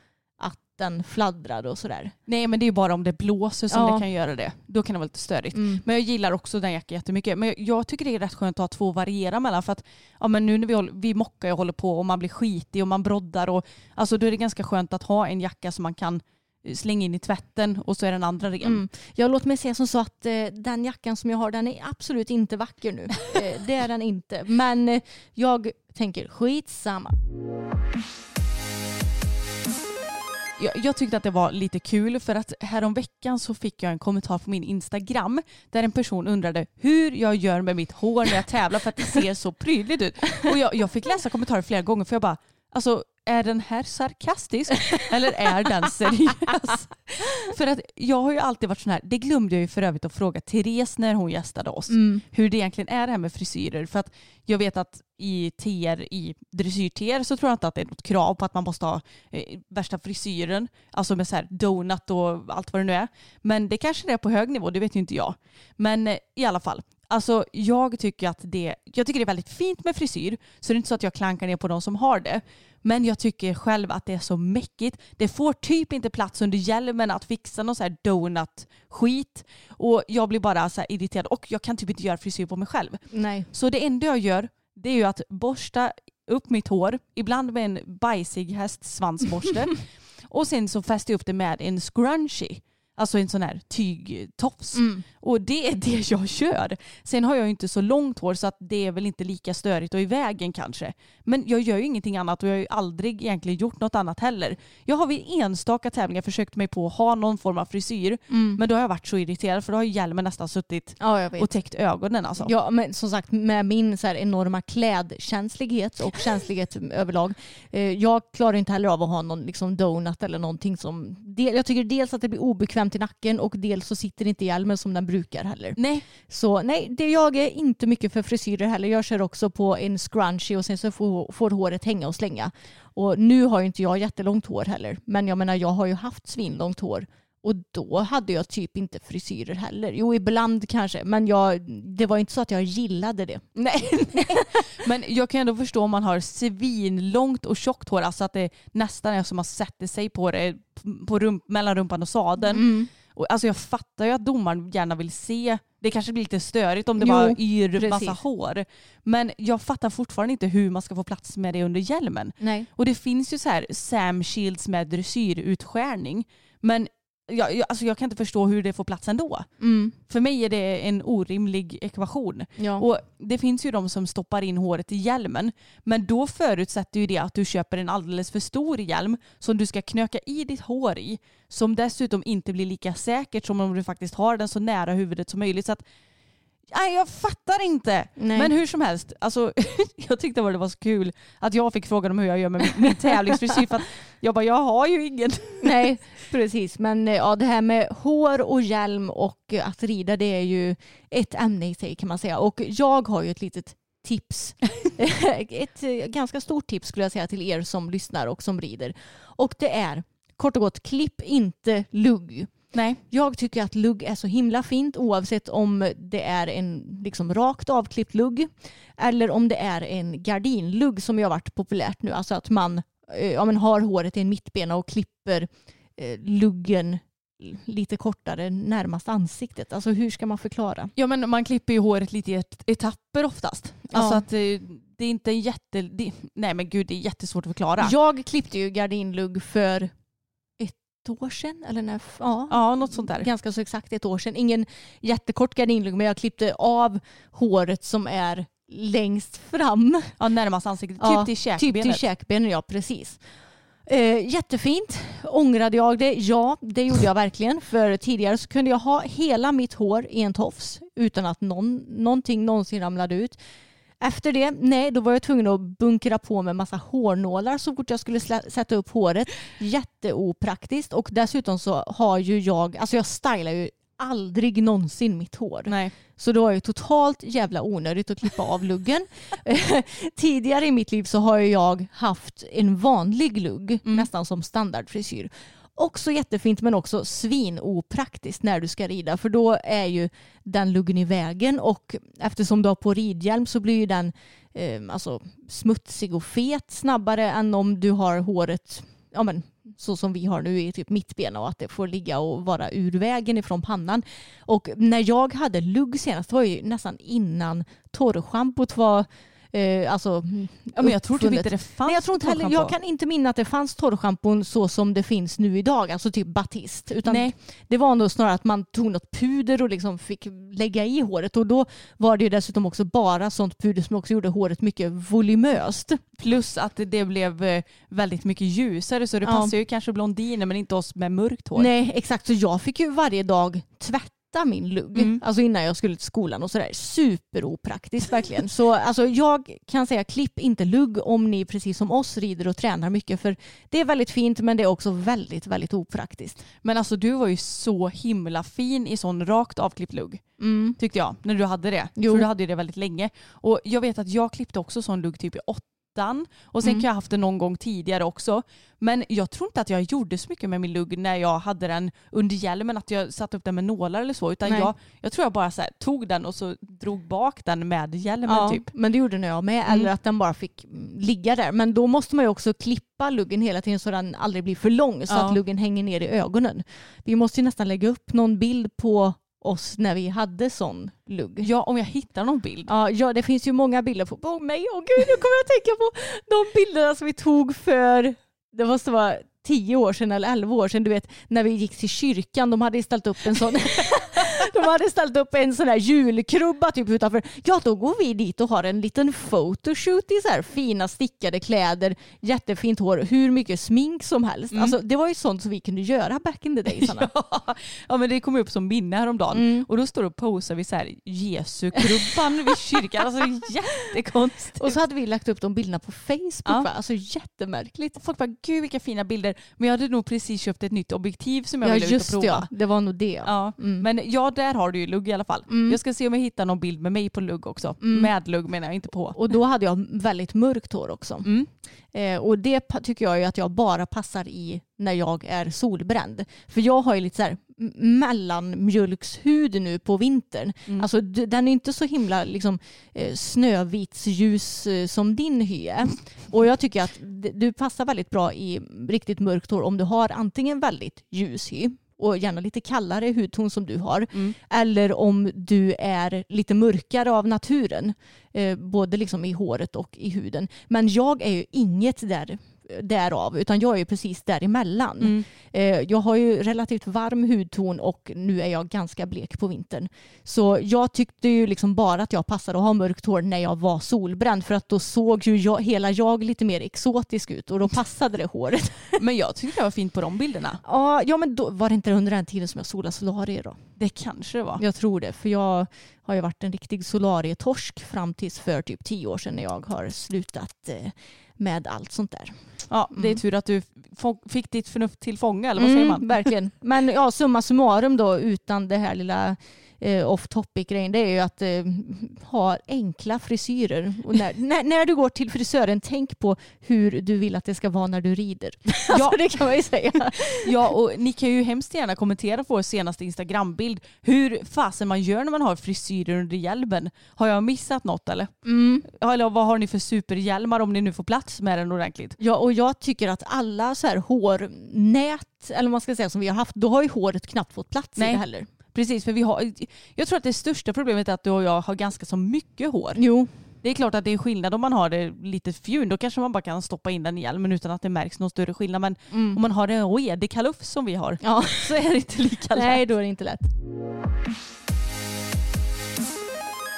att den fladdrade och sådär. Nej men det är bara om det blåser som Ja. det kan göra det. Då kan det vara lite störigt. Mm. Men jag gillar också den jackan jättemycket. Men jag, jag tycker det är rätt skönt att ha två att variera mellan. För att ja, men nu när vi, håller, vi mockar och håller på och man blir skitig och man broddar. Och, alltså, då är det ganska skönt att ha en jacka som man kan eh, slänga in i tvätten och så är den andra ren. Mm. Jag låt mig säga som så att eh, den jackan som jag har den är absolut inte vacker nu. eh, det är den inte. Men eh, jag tänker skitsamma. Jag, jag tyckte att det var lite kul för att häromveckan så fick jag en kommentar på min Instagram där en person undrade hur jag gör med mitt hår när jag tävlar för att det ser så prydligt ut. Och jag, jag fick läsa kommentarer flera gånger för jag bara, alltså är den här sarkastisk eller är den seriös? *laughs* För att jag har ju alltid varit sån här, det glömde jag ju för övrigt att fråga Therese när hon gästade oss, Mm. hur det egentligen är det här med frisyrer. För att jag vet att i TR, i dressyr-TR så tror jag inte att det är något krav på att man måste ha eh, värsta frisyren, alltså med så här donut och allt vad det nu är. Men det kanske det är på hög nivå, det vet ju inte jag. Men eh, i alla fall, alltså jag tycker att det, jag tycker det är väldigt fint med frisyr, så det är inte så att jag klankar ner på de som har det. Men jag tycker själv att det är så mäckigt. Det får typ inte plats under hjälmen att fixa någon så här donut-skit. Och jag blir bara så irriterad och jag kan typ inte göra frisyr på mig själv. Nej. Så det enda jag gör det är ju att borsta upp mitt hår, ibland med en bajsig hästsvansborste. *laughs* och sen så fäster jag upp det med en scrunchie. Alltså en sån här tygtofs. Mm. Och det är det jag kör. Sen har jag ju inte så långt hår så att det är väl inte lika störigt och i vägen kanske. Men jag gör ju ingenting annat och jag har ju aldrig egentligen gjort något annat heller. Jag har vid enstaka tävlingar försökt mig på att ha någon form av frisyr. Mm. Men då har jag varit så irriterad för då har ju hjälmen nästan suttit Ja, och täckt ögonen alltså. Ja, men som sagt med min så här enorma klädkänslighet och känslighet överlag. Eh, jag klarar inte heller av att ha någon liksom donut eller någonting som... Jag tycker dels att det blir obekvämt i nacken och dels så sitter inte hjälmen som den brukar heller. Nej, Så nej, det jag är inte mycket för frisyrer heller. Jag kör också på en scrunchie och sen så får, får håret hänga och slänga. Och nu har ju inte jag jättelångt hår heller. Men jag menar jag har ju haft svinlångt hår. Och då hade jag typ inte frisyrer heller. Jo, ibland kanske. Men jag, det var inte så att jag gillade det. Nej, *laughs* nej. Men jag kan ändå förstå om man har svinlångt och tjockt hår, alltså att det nästan är som man sätter sig på det på rump, mellan rumpan och sadeln. Mm. Och, alltså jag fattar ju att domaren gärna vill se, det kanske blir lite störigt om det Jo, bara yr precis. massa hår. Men jag fattar fortfarande inte hur man ska få plats med det under hjälmen. Nej. Och det finns ju så här Sam Shields med dressyrutskärning. Men jag, jag, alltså jag kan inte förstå hur det får plats ändå. Mm. För mig är det en orimlig ekvation. Ja. Och det finns ju de som stoppar in håret i hjälmen. Men då förutsätter ju det att du köper en alldeles för stor hjälm som du ska knöka i ditt hår i. Som dessutom inte blir lika säkert som om du faktiskt har den så nära huvudet som möjligt. Så att, nej, jag fattar inte. Nej. Men hur som helst, alltså, *laughs* jag tyckte bara det var så kul att jag fick frågan om hur jag gör med min, tävlingsfrisyr. Jag bara, jag har ju ingen. *laughs* Nej, precis. Men eh, ja, det här med hår och hjälm och eh, att rida det är ju ett ämne i sig kan man säga. Och jag har ju ett litet tips. *laughs* ett eh, ganska stort tips skulle jag säga till er som lyssnar och som rider. Och det är kort och gott, klipp inte lugg. Nej. Jag tycker att lugg är så himla fint oavsett om det är en liksom rakt avklippt lugg eller om det är en gardinlugg som ju har varit populärt nu. Alltså att man eh, ja, men har håret i en mittbena och klipper eh, luggen lite kortare närmast ansiktet. Alltså hur ska man förklara? Ja men man klipper ju håret lite i et- etapper oftast. Ja. Alltså att eh, det är inte en jätte... Det, nej men gud det är jättesvårt att förklara. Jag klippte ju gardinlugg för ett år sedan. Eller när, ja, Ja, något sånt där. ganska så exakt ett år sedan. Ingen jättekort gardinlugg men jag klippte av håret som är längst fram. Ja, närmast ansiktet. Ja, typ till käkbenet. Typ till käkbenen, ja precis. Eh, jättefint. Ångrade jag det? Ja, det gjorde jag verkligen. *laughs* För tidigare så kunde jag ha hela mitt hår i en tofs utan att någon, någonting någonsin ramlade ut. Efter det, nej, då var jag tvungen att bunkra på med massa hårnålar så fort jag skulle sätta upp håret. Jätteopraktiskt och dessutom så har ju jag, alltså jag stylar ju aldrig någonsin mitt hår. Nej. Så det var ju totalt jävla onödigt att klippa av luggen. *laughs* Tidigare i mitt liv så har jag haft en vanlig lugg, nästan som standardfrisyr. Också jättefint men också svinopraktiskt när du ska rida för då är ju den luggen i vägen och eftersom du har på ridhjälm så blir ju den eh, alltså, smutsig och fet snabbare än om du har håret ja, men, så som vi har nu i typ mittbena och att det får ligga och vara ur vägen ifrån pannan. Och när jag hade lugg senast, det var ju nästan innan torrschampot var eh, alltså, Ja, men jag tror typ inte det fanns Nej, jag, tror inte heller, jag kan inte minna att det fanns torrschampon så som det finns nu idag, alltså typ Batist. Utan Nej. det var nog snarare att man tog något puder och liksom fick lägga i håret och då var det ju dessutom också bara sånt puder som också gjorde håret mycket volumöst. Plus att det blev eh, väldigt mycket ljusare så det Ja. passar ju kanske blondiner men inte oss med mörkt hår. Nej exakt, så jag fick ju varje dag tvätta min lugg. Mm. Alltså innan jag skulle till skolan och sådär. Superopraktiskt verkligen. Så alltså, jag kan säga klipp inte lugg om ni precis som oss rider och tränar mycket för det är väldigt fint men det är också väldigt, väldigt opraktiskt. Men alltså du var ju så himla fin i sån rakt avklippt lugg. Mm. Tyckte jag, när du hade det. Jo. För du hade ju det väldigt länge. Och jag vet att jag klippte också sån lugg typ i åttan. Och sen Mm. kan jag ha haft det någon gång tidigare också. Men jag tror inte att jag gjorde så mycket med min lugg när jag hade den under hjälmen, att jag satte upp den med nålar eller så. Utan Nej. jag, jag tror jag bara här, tog den och så drog bak den med hjälmen Ja, typ. men det gjorde nog jag med. Mm. Eller att den bara fick ligga där. Men då måste man ju också klippa luggen hela tiden så den aldrig blir för lång så Ja. att luggen hänger ner i ögonen. Vi måste ju nästan lägga upp någon bild på oss när vi hade sån lugg. Ja, om jag hittar någon bild. Ja, ja, det finns ju många bilder på, på mig. Åh gud, nu kommer jag att tänka på de bilderna som vi tog för, det måste vara tio år sedan eller elva år sedan, du vet när vi gick till kyrkan, de hade ställt upp en sån *laughs* De hade ställt upp en sån här julkrubba typ utanför. Ja, då går vi dit och har en liten photoshoot i så här fina stickade kläder, jättefint hår, hur mycket smink som helst. Mm. Alltså, det var ju sånt som vi kunde göra back in the. Anna. *laughs* Ja, ja men det kom upp som minne häromdagen. Mm. Och då står och posar vid så här Jesu-krubban vid kyrkan. Alltså det jättekonstigt. Och så hade vi lagt upp de bilderna på Facebook. Ja. Va? Alltså jättemärkligt. Folk bara, gud vilka fina bilder. Men jag hade nog precis köpt ett nytt objektiv som jag Ja ville ut och just prova. det, ja. det var nog det. Ja, Mm. men ja där har du ju lugg i alla fall. Mm. Jag ska se om jag hittar någon bild med mig på lugg också. Mm. Med lugg menar jag, inte på. Och då hade jag väldigt mörkt hår också. Mm. Eh, och det tycker jag ju att jag bara passar i när jag är solbränd. För jag har ju lite så här mellanmjölkshud nu på vintern. Mm. Alltså den är inte så himla liksom, eh, snövitsljus eh, som din hy är. Och jag tycker att du passar väldigt bra i riktigt mörkt hår om du har antingen väldigt ljus hy och gärna lite kallare hudton som du har. Mm. Eller om du är lite mörkare av naturen. Eh, både liksom i håret och i huden. Men jag är ju inget där därav utan jag är precis däremellan. Mm. Eh, jag har ju relativt varm hudton och nu är jag ganska blek på vintern. Så jag tyckte ju liksom bara att jag passade att ha mörkt hår när jag var solbränd för att då såg ju jag, hela jag lite mer exotisk ut och då passade det håret. *laughs* Men jag tyckte det var fint på de bilderna. ja, ja men då var det inte under den tiden som jag solade solarier då? Det kanske det var. Jag tror det, för jag har ju varit en riktig solarietorsk fram tills för typ tio år sedan när jag har slutat eh, med allt sånt där. Ja, det är Mm. tur att du fick ditt förnuft till fånga, eller vad säger man? Verkligen. Men ja, summa summarum då utan det här lilla eh, off topic grejen det är ju att eh, ha enkla frisyrer. Och när, *laughs* när, när du går till frisören, tänk på hur du vill att det ska vara när du rider. *laughs* Alltså, det kan man ju säga. *laughs* Ja, och ni kan ju hemskt gärna kommentera på vår senaste Instagrambild hur fasen man gör när man har frisyrer under hjälmen. Har jag missat något eller? Mm. Ja, Eller vad har ni för superhjälmar om ni nu får plats med den ordentligt? Ja, och jag tycker att alla så här hårnät, eller vad man ska säga som vi har haft, då har ju håret knappt fått plats Nej. i det heller. Precis, för vi har, jag tror att det största problemet är att du och jag har ganska så mycket hår. Jo, Det är klart att det är skillnad om man har det lite fjun. Då kanske man bara kan stoppa in den i hjälmen utan att det märks någon större skillnad. Men Mm. om man har en redig som vi har Ja. så är det inte lika lätt. Nej, då är det inte lätt.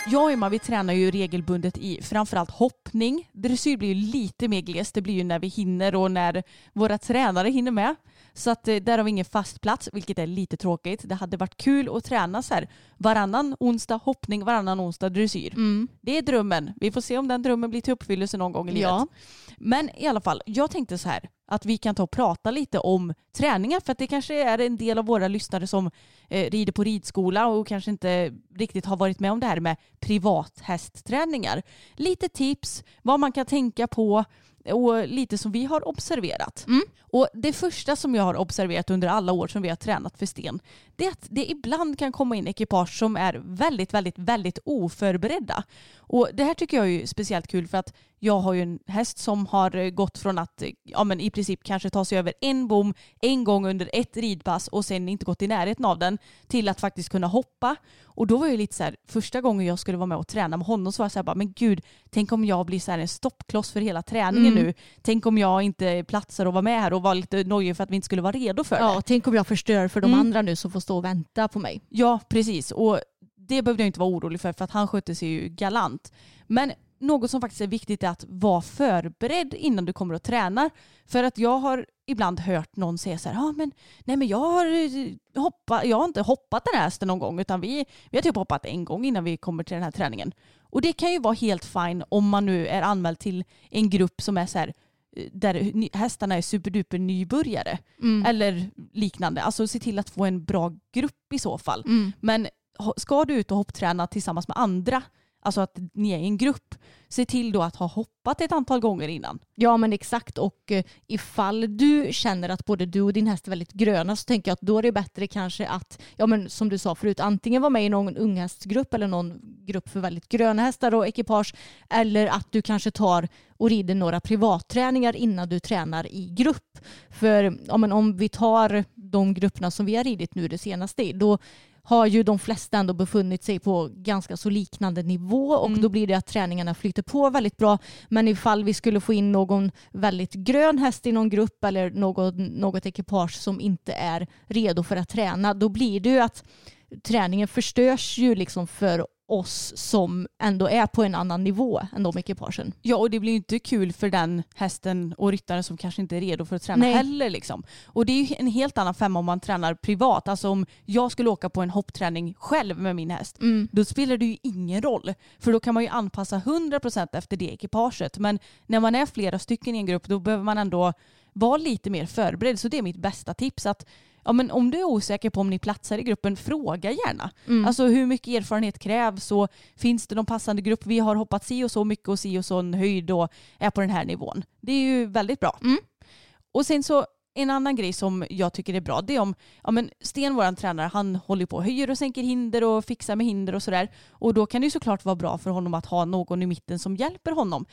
Jag och Emma vi tränar ju regelbundet i framförallt hoppning. Dressyr blir ju lite mer glest. Det blir ju när vi hinner och när våra tränare hinner med. Så att eh, där har vi ingen fast plats, vilket är lite tråkigt. Det hade varit kul att träna så här varannan onsdag hoppning, varannan onsdag dressyr. Mm. Det är drömmen. Vi får se om den drömmen blir till uppfyllelse någon gång i livet. Ja. Men i alla fall, jag tänkte så här att vi kan ta och prata lite om träningar för att det kanske är en del av våra lyssnare som eh, rider på ridskola och kanske inte riktigt har varit med om det här med privathästträningar. Lite tips, vad man kan tänka på och lite som vi har observerat. Mm. Och Det första som jag har observerat under alla år som vi har tränat för sten det är att det ibland kan komma in ekipage som är väldigt, väldigt, väldigt oförberedda. Och Det här tycker jag är speciellt kul för att jag har ju en häst som har gått från att ja, men i princip kanske ta sig över en bom en gång under ett ridpass och sen inte gått i närheten av den till att faktiskt kunna hoppa. Och då var jag lite så här, första gången jag skulle vara med och träna med honom så var jag så här, bara, men gud, tänk om jag blir så här en stoppkloss för hela träningen Mm. nu. Tänk om jag inte platsar och vara med här och var lite nojig för att vi inte skulle vara redo för det. Ja, tänk om jag förstör för de Mm. andra nu som får stå och vänta på mig. Ja, precis. Och det behövde jag inte vara orolig för för att han skötte sig ju galant. Men något som faktiskt är viktigt är att vara förberedd innan du kommer och tränar. För att jag har ibland hört någon säga så här, ah, men, nej men jag har, eh, hoppa, jag har inte hoppat den här hästen någon gång utan vi, vi har typ hoppat en gång innan vi kommer till den här träningen. Och det kan ju vara helt fine om man nu är anmäld till en grupp som är så här eh, där hästarna är superduper nybörjare Mm. eller liknande. Alltså se till att få en bra grupp i så fall. Mm. Men ska du ut och hoppträna tillsammans med andra, alltså att ni är i en grupp, se till då att ha hoppat ett antal gånger innan. Ja men exakt och eh, ifall du känner att både du och din häst är väldigt gröna så tänker jag att då är det bättre kanske att, ja men som du sa förut, antingen vara med i någon unghästgrupp eller någon grupp för väldigt gröna hästar och ekipage eller att du kanske tar och rider några privatträningar innan du tränar i grupp. För ja, men om vi tar de grupperna som vi har ridit nu det senaste i, då har ju de flesta ändå befunnit sig på ganska så liknande nivå och Mm. då blir det att träningarna flyter på väldigt bra. Men ifall vi skulle få in någon väldigt grön häst i någon grupp eller något, något ekipage som inte är redo för att träna, då blir det ju att träningen förstörs ju liksom för oss som ändå är på en annan nivå än de ekipagen. Ja och det blir ju inte kul för den hästen och ryttaren som kanske inte är redo för att träna Nej. heller. Liksom. Och det är ju en helt annan femma om man tränar privat. Alltså om jag skulle åka på en hoppträning själv med min häst då spelar det ju ingen roll. För då kan man ju anpassa 100% efter det ekipaget. Men när man är flera stycken i en grupp då behöver man ändå vara lite mer förberedd. Så det är mitt bästa tips. att Ja, men om du är osäker på om ni platsar i gruppen, fråga gärna. Alltså hur mycket erfarenhet krävs och finns det någon passande grupp? Vi har hoppat si och så mycket och si och så en höjd och är på den här nivån. Det är ju väldigt bra. Och sen så en annan grej som jag tycker är bra det är om ja men Sten, våran tränare, han håller på och höjer och sänker hinder och fixar med hinder och sådär. Och då kan det ju såklart vara bra för honom att ha någon i mitten som hjälper honom.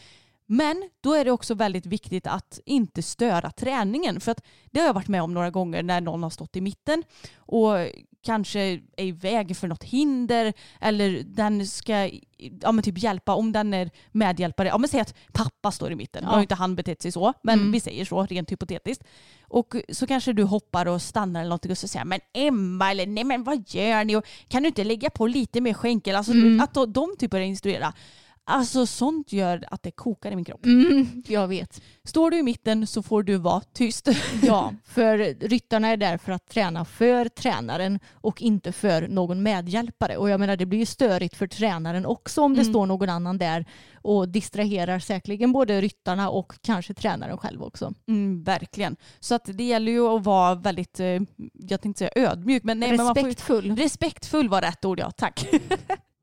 Men då är det också väldigt viktigt att inte störa träningen. För att det har jag varit med om några gånger när någon har stått i mitten och kanske är i vägen för något hinder eller den ska ja, men typ hjälpa om den är medhjälpare. Ja, men säg att pappa står i mitten. Nu har inte han betett sig så, men Mm. vi säger så rent hypotetiskt. Och så kanske du hoppar och stannar eller någonting och så säger men Emma eller nej men vad gör ni? Och kan du inte lägga på lite mer skänkel? Alltså Mm. att då, de typ börjar instruera. Alltså sånt gör att det kokar i min kropp. Mm, jag vet. Står du i mitten så får du vara tyst. Ja, för ryttarna är där för att träna för tränaren och inte för någon medhjälpare. Och jag menar det blir ju störigt för tränaren också om det Mm. står någon annan där och distraherar säkerligen både ryttarna och kanske tränaren själv också. Mm, verkligen. Så att det gäller ju att vara väldigt, eh, jag tänkte säga ödmjuk, men nej, men man får, Respektfull. respektfull var rätt ord ja, tack. *laughs*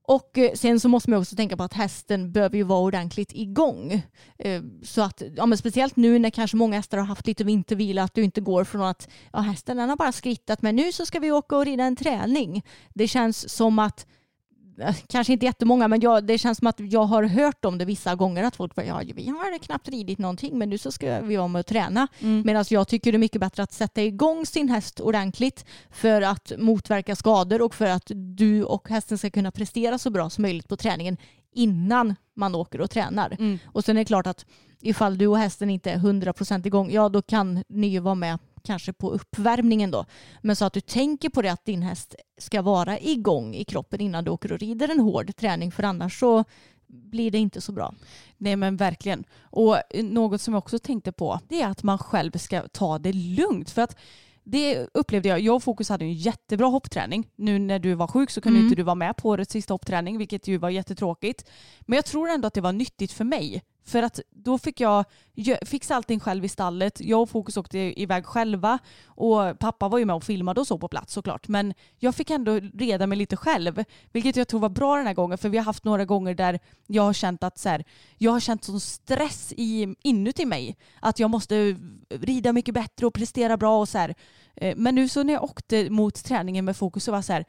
Och eh, sen så måste man också tänka på att hästen behöver ju vara ordentligt igång. Eh, så att, ja men speciellt nu när kanske många hästar har haft lite vintervila, att du inte går från att ja, hästen den har bara skrittat men nu så ska vi åka och rida en träning. Det känns som att *laughs* Kanske inte jättemånga, men jag, det känns som att jag har hört om det vissa gånger att folk bara, ja, vi har knappt ridit någonting men nu så ska vi vara med och träna. Mm. Medan jag tycker det är mycket bättre att sätta igång sin häst ordentligt för att motverka skador och för att du och hästen ska kunna prestera så bra som möjligt på träningen innan man åker och tränar. Mm. Och sen är det klart att ifall du och hästen inte är 100% igång, ja då kan ni ju vara med kanske på uppvärmningen då. Men så att du tänker på det att din häst ska vara igång i kroppen innan du åker och rider en hård träning för annars så blir det inte så bra. Nej men verkligen. Och något som jag också tänkte på det är att man själv ska ta det lugnt. För att det upplevde jag. Jag och Fokus hade en jättebra hoppträning. Nu när du var sjuk så kunde Mm. inte du vara med på årets sista hoppträning vilket ju var jättetråkigt. Men jag tror ändå att det var nyttigt för mig. För att då fick jag fixa allting själv i stallet. Jag och Fokus åkte iväg själva och pappa var ju med och filmade och så på plats såklart. Men jag fick ändå reda mig lite själv. Vilket jag tror var bra den här gången för vi har haft några gånger där jag har känt att så här, jag har känt sån stress i, inuti mig. Att jag måste rida mycket bättre och prestera bra och så här. Eh, men nu så när jag åkte mot träningen med fokus så var jag så här,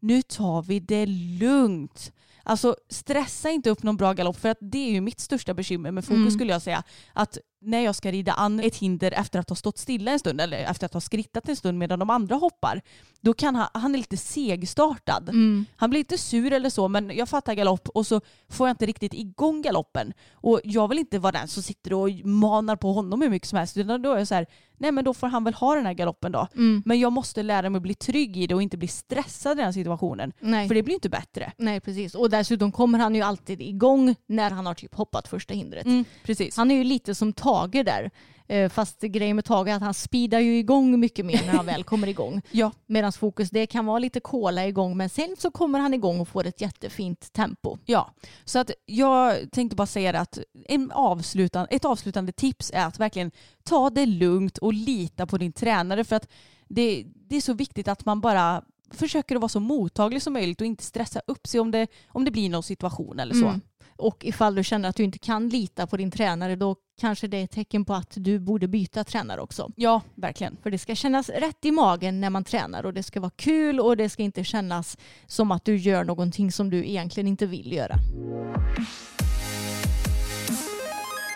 nu tar vi det lugnt. Alltså stressa inte upp någon bra galopp för att det är ju mitt största bekymmer med fokus Mm. skulle jag säga. Att när jag ska rida an ett hinder efter att ha stått stilla en stund eller efter att ha skrittat en stund medan de andra hoppar, då kan han, han är lite segstartad. Mm. Han blir inte sur eller så men jag fattar galopp och så får jag inte riktigt igång galoppen. Och jag vill inte vara den som sitter och manar på honom hur mycket som helst utan då är jag så här, nej men då får han väl ha den här galoppen då. Mm. Men jag måste lära mig att bli trygg i det och inte bli stressad i den situationen. Nej. För det blir inte bättre. Nej precis. Och dessutom kommer han ju alltid igång när han har typ hoppat första hindret. precis. Han är ju lite som Tage där. Eh, Fast grejen med Tage är att han speedar ju igång mycket mer när han väl kommer igång. *laughs* Ja. Medan fokus det kan vara lite kola igång men sen så kommer han igång och får ett jättefint tempo. Ja, så att jag tänkte bara säga det att en avslutan, ett avslutande tips är att verkligen ta det lugnt och lita på din tränare för att det, det är så viktigt att man bara försöker att vara så mottaglig som möjligt och inte stressa upp sig om det, om det blir någon situation eller så. Mm. Och ifall du känner att du inte kan lita på din tränare då kanske det är ett tecken på att du borde byta tränare också. Ja, verkligen. För det ska kännas rätt i magen när man tränar och det ska vara kul och det ska inte kännas som att du gör någonting som du egentligen inte vill göra.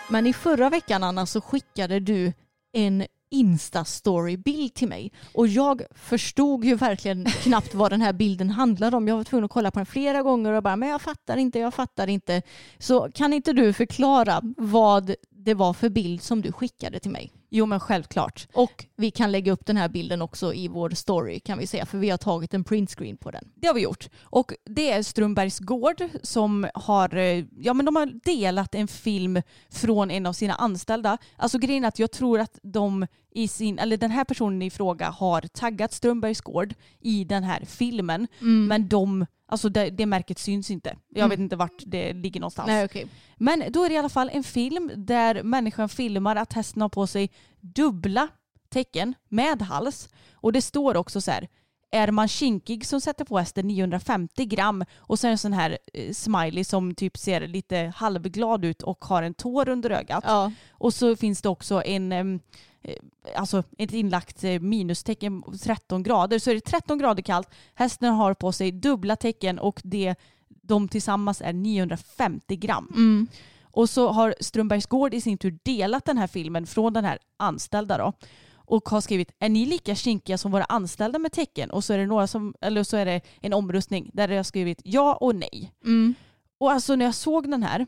Men i förra veckan Anna så skickade du en Insta-story-bild till mig och jag förstod ju verkligen knappt vad den här bilden handlade om. Jag var tvungen att kolla på den flera gånger och bara men jag fattar inte, jag fattar inte. Så kan inte du förklara vad det var för bild som du skickade till mig? Jo men självklart. Och vi kan lägga upp den här bilden också i vår story kan vi säga för vi har tagit en printscreen på den. Det har vi gjort. Och det är Strömbergs gård som har, eh, ja, men de har delat en film från en av sina anställda. Alltså grejen är att jag tror att de i sin, eller den här personen i fråga har taggat Strömbergs gård i den här filmen. Men de, alltså det, det märket syns inte. Jag vet inte vart det ligger någonstans. Nej okej. Men då är det i alla fall en film där människan filmar att hästen har på sig dubbla tecken med hals. Och det står också så här, är man kinkig som sätter på hästen 950 gram och sen en sån här eh, smiley som typ ser lite halvglad ut och har en tår under ögat. Ja. Och så finns det också en, alltså ett inlagt eh, minustecken på 13 grader. Så är det 13 grader kallt, hästen har på sig dubbla tecken och det, de tillsammans är 950 gram. Mm. Och så har Strömbergs gård i sin tur delat den här filmen från den här anställda då. Och har skrivit, är ni lika kinkiga som våra anställda med tecken? Och så är det, några som, eller så är det en omröstning där det har skrivit ja och nej. Mm. Och alltså när jag såg den här,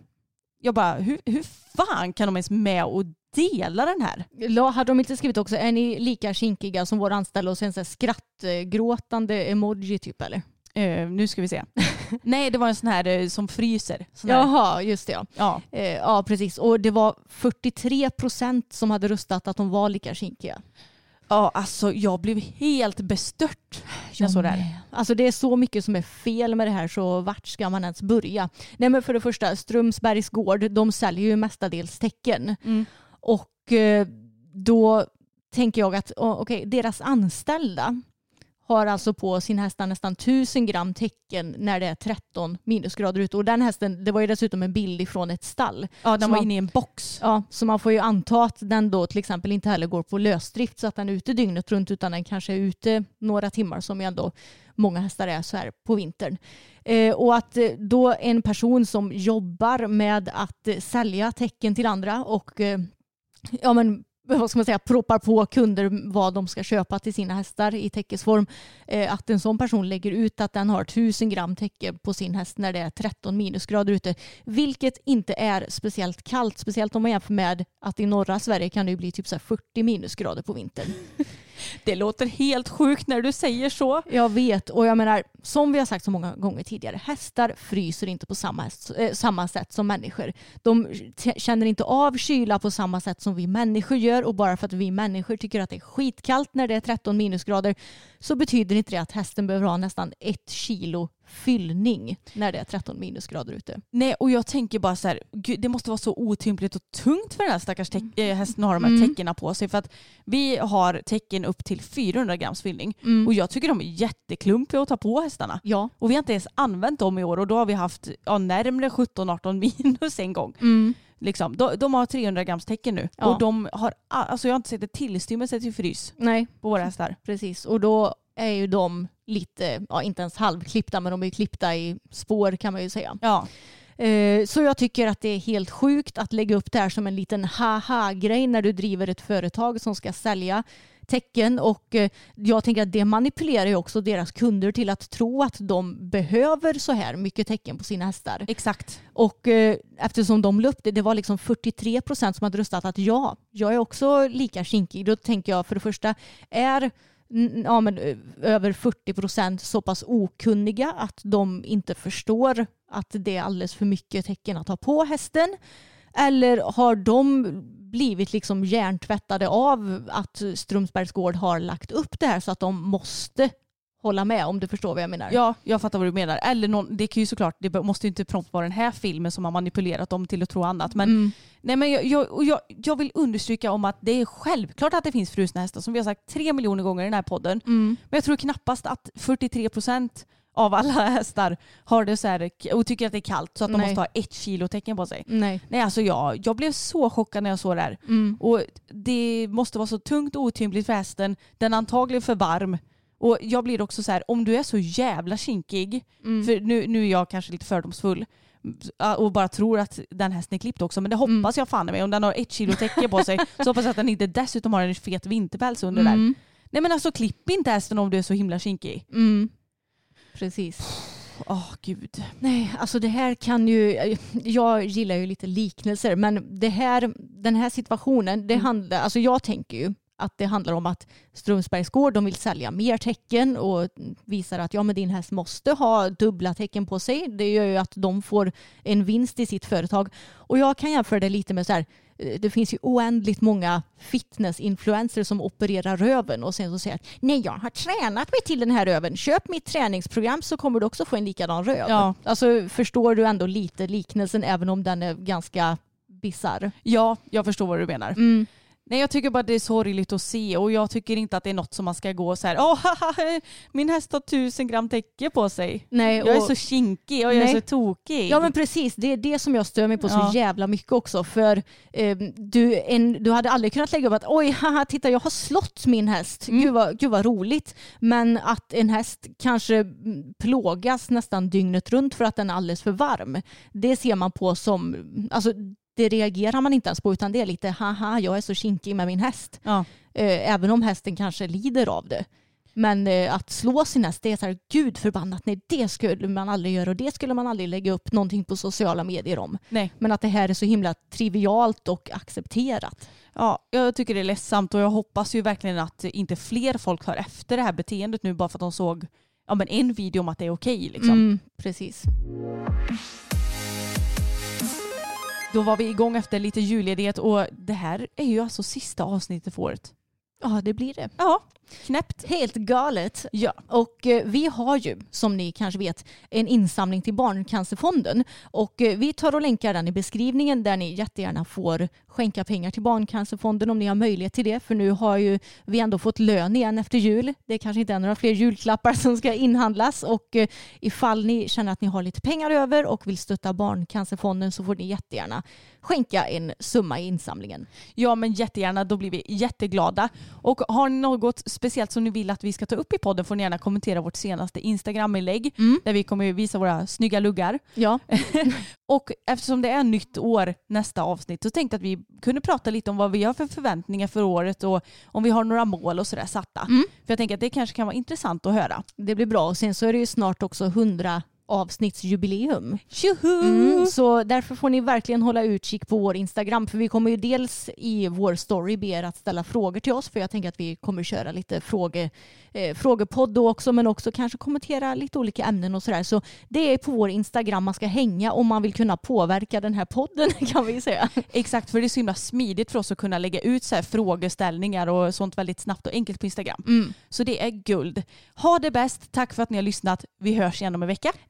jag bara, hur, hur fan kan de ens med och dela den här? La- Hade de inte skrivit också, är ni lika kinkiga som våra anställda och sen så här skrattgråtande emoji typ eller? Eh, nu ska vi se. *laughs* nej, det var en sån här eh, som fryser. Sån här. Jaha, just det ja. Ja. Eh, ja precis och det var 43 procent som hade röstat att de var lika kinkiga. ja, alltså jag blev helt bestört när jag såg det här. Alltså det är så mycket som är fel med det här så vart ska man ens börja? Nej men för det första, Strömsbergs gård, de säljer ju mestadels tecken. Mm. Och eh, då tänker jag att okej, deras anställda har alltså på sin hästar nästan 1000 gram tecken när det är 13 minusgrader ute. Och den hästen, det var ju dessutom en bild ifrån ett stall. Ja, den var man- inne i en box. Ja, så man får ju anta att den då till exempel inte heller går på lösdrift så att den är ute dygnet runt utan den kanske är ute några timmar som ju ändå många hästar är så här på vintern. Eh, och att eh, då en person som jobbar med att eh, sälja tecken till andra och eh, ja, men vad ska man säga, proppar på kunder vad de ska köpa till sina hästar i täckesform. Eh, att en sån person lägger ut att den har 1000 gram täcke på sin häst när det är 13 minusgrader ute. Vilket inte är speciellt kallt, speciellt om man jämför med att i norra Sverige kan det bli typ så 40 minusgrader på vintern. *laughs* Det låter helt sjukt när du säger så. Jag vet och jag menar som vi har sagt så många gånger tidigare, hästar fryser inte på samma, äh, samma sätt som människor. De känner inte av kyla på samma sätt som vi människor gör och bara för att vi människor tycker att det är skitkallt när det är 13 minusgrader så betyder inte det att hästen behöver ha nästan ett kilo fyllning när det är 13 minusgrader ute. Nej och jag tänker bara så här, gud, det måste vara så otympligt och tungt för den här stackars äh, hästen att ha de här mm. täckena på sig för att vi har täcken upp till 400 grams fyllning mm. och jag tycker de är jätteklumpiga att ta på hästarna. Ja. Och vi har inte ens använt dem i år och då har vi haft ja, närmare 17-18 *laughs* minus en gång. Mm. Liksom. De, de, har 300 grams täcken nu ja. och de har, alltså jag har inte sett ett tillstymmelse till frys Nej. på våra hästar. Precis och då är ju de lite, ja inte ens halvklippta men de är ju klippta i spår kan man ju säga. Ja. Eh, så jag tycker att det är helt sjukt att lägga upp det här som en liten haha-grej när du driver ett företag som ska sälja tecken och eh, jag tänker att det manipulerar ju också deras kunder till att tro att de behöver så här mycket tecken på sina hästar. Exakt. Och eh, eftersom de la upp det, det var liksom 43 procent som hade röstat att ja, jag är också lika kinkig. Då tänker jag för det första, är ja, men, över 40 procent så pass okunniga att de inte förstår att det är alldeles för mycket tecken att ha på hästen. Eller har de blivit liksom hjärntvättade av att Strömsbergs gård har lagt upp det här så att de måste hålla med om du förstår vad jag menar. Ja, jag fattar vad du menar. Eller någon, det kan ju såklart, det måste ju inte prompt vara den här filmen som har manipulerat dem till att tro annat. Men, mm. nej, men jag, jag, jag, jag, vill understryka om att det är självklart att det finns frusna hästar som vi har sagt tre miljoner gånger i den här podden. Mm. Men jag tror knappast att 43 procent av alla *laughs* hästar har det så här och tycker att det är kallt så att de Nej. måste ha ett kilo tecken på sig. Nej. Nej alltså jag, jag blev så chockad när jag såg det här. Mm. Och det måste vara så tungt och otympligt för hästen. Den är antagligen för varm. Och jag blir också så här, om du är så jävla kinkig, mm. för nu, nu är jag kanske lite fördomsfull, och bara tror att den hästen är klippt också. Men det hoppas mm. jag fan med. Om den har ett kilo täcke på sig så hoppas jag att den inte dessutom har en fet vinterpäls under mm. där. Nej men alltså klipp inte hästen om du är så himla kinkig. Mm. Precis. Åh oh, gud. Nej, alltså det här kan ju, jag gillar ju lite liknelser men det här, den här situationen, det mm. handlar, alltså jag tänker ju att det handlar om att Strömsbergs gård de vill sälja mer tecken och visar att ja, men din häst måste ha dubbla tecken på sig. Det gör ju att de får en vinst i sitt företag. Och jag kan jämföra det lite med så här, eh, det finns ju oändligt många fitnessinfluencers som opererar röven och sen så säger att nej jag har tränat mig till den här röven. Köp mitt träningsprogram så kommer du också få en likadan röv. Ja. Alltså förstår du ändå lite liknelsen även om den är ganska bisarr. Ja, jag förstår vad du menar. Mm. Nej jag tycker bara det är sorgligt att se och jag tycker inte att det är något som man ska gå så här, åh haha, min häst har tusen gram täcke på sig. Nej, jag är så kinkig och jag är så tokig. Ja men precis, det är det som jag stör mig på ja. så jävla mycket också. För eh, du, en, du hade aldrig kunnat lägga upp att oj haha titta jag har slått min häst, mm. gud, vad, gud vad roligt. Men att en häst kanske plågas nästan dygnet runt för att den är alldeles för varm. Det ser man på som, alltså det reagerar man inte ens på utan det är lite haha jag är så kinkig med min häst. Ja. Eh, även om hästen kanske lider av det. Men eh, att slå sin häst det är så här gud förbannat nej det skulle man aldrig göra och det skulle man aldrig lägga upp någonting på sociala medier om. Nej. Men att det här är så himla trivialt och accepterat. Ja, jag tycker det är ledsamt och jag hoppas ju verkligen att inte fler folk hör efter det här beteendet nu bara för att de såg ja, men en video om att det är okej. Liksom. Mm, precis. Då var vi igång efter lite julledighet och det här är ju alltså sista avsnittet för året. Ja, det blir det. Ja, knäppt. Helt galet. Ja. Och eh, vi har ju, som ni kanske vet, en insamling till Barncancerfonden. Och eh, vi tar och länkar den i beskrivningen där ni jättegärna får skänka pengar till Barncancerfonden om ni har möjlighet till det. För nu har ju vi ändå fått lön igen efter jul. Det kanske inte är några fler julklappar som ska inhandlas. Och eh, ifall ni känner att ni har lite pengar över och vill stötta Barncancerfonden så får ni jättegärna skänka en summa i insamlingen. Ja men jättegärna, då blir vi jätteglada. Och har ni något speciellt som ni vill att vi ska ta upp i podden får ni gärna kommentera vårt senaste Instagram-inlägg Mm. där vi kommer visa våra snygga luggar. Ja. *laughs* och eftersom det är nytt år nästa avsnitt så tänkte jag att vi kunde prata lite om vad vi har för förväntningar för året och om vi har några mål och sådär satta. Mm. För jag tänker att det kanske kan vara intressant att höra. Det blir bra och sen så är det ju snart också 100 avsnittsjubileum. Mm, så därför får ni verkligen hålla utkik på vår Instagram för vi kommer ju dels i vår story be er att ställa frågor till oss för jag tänker att vi kommer köra lite fråge, eh, frågepodd då också men också kanske kommentera lite olika ämnen och sådär. Så det är på vår Instagram man ska hänga om man vill kunna påverka den här podden *laughs* kan vi säga. Exakt, för det är så himla smidigt för oss att kunna lägga ut så här frågeställningar och sånt väldigt snabbt och enkelt på Instagram. Mm. Så det är guld. Ha det bäst. Tack för att ni har lyssnat. Vi hörs igen om en vecka.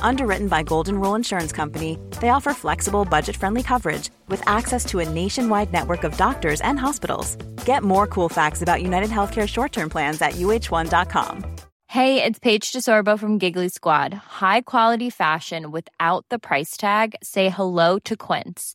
Underwritten by Golden Rule Insurance Company, they offer flexible, budget friendly coverage with access to a nationwide network of doctors and hospitals. Get more cool facts about United Healthcare short term plans at uh1.com. Hey, it's Paige DeSorbo from Giggly Squad. High quality fashion without the price tag. Say hello to Quince.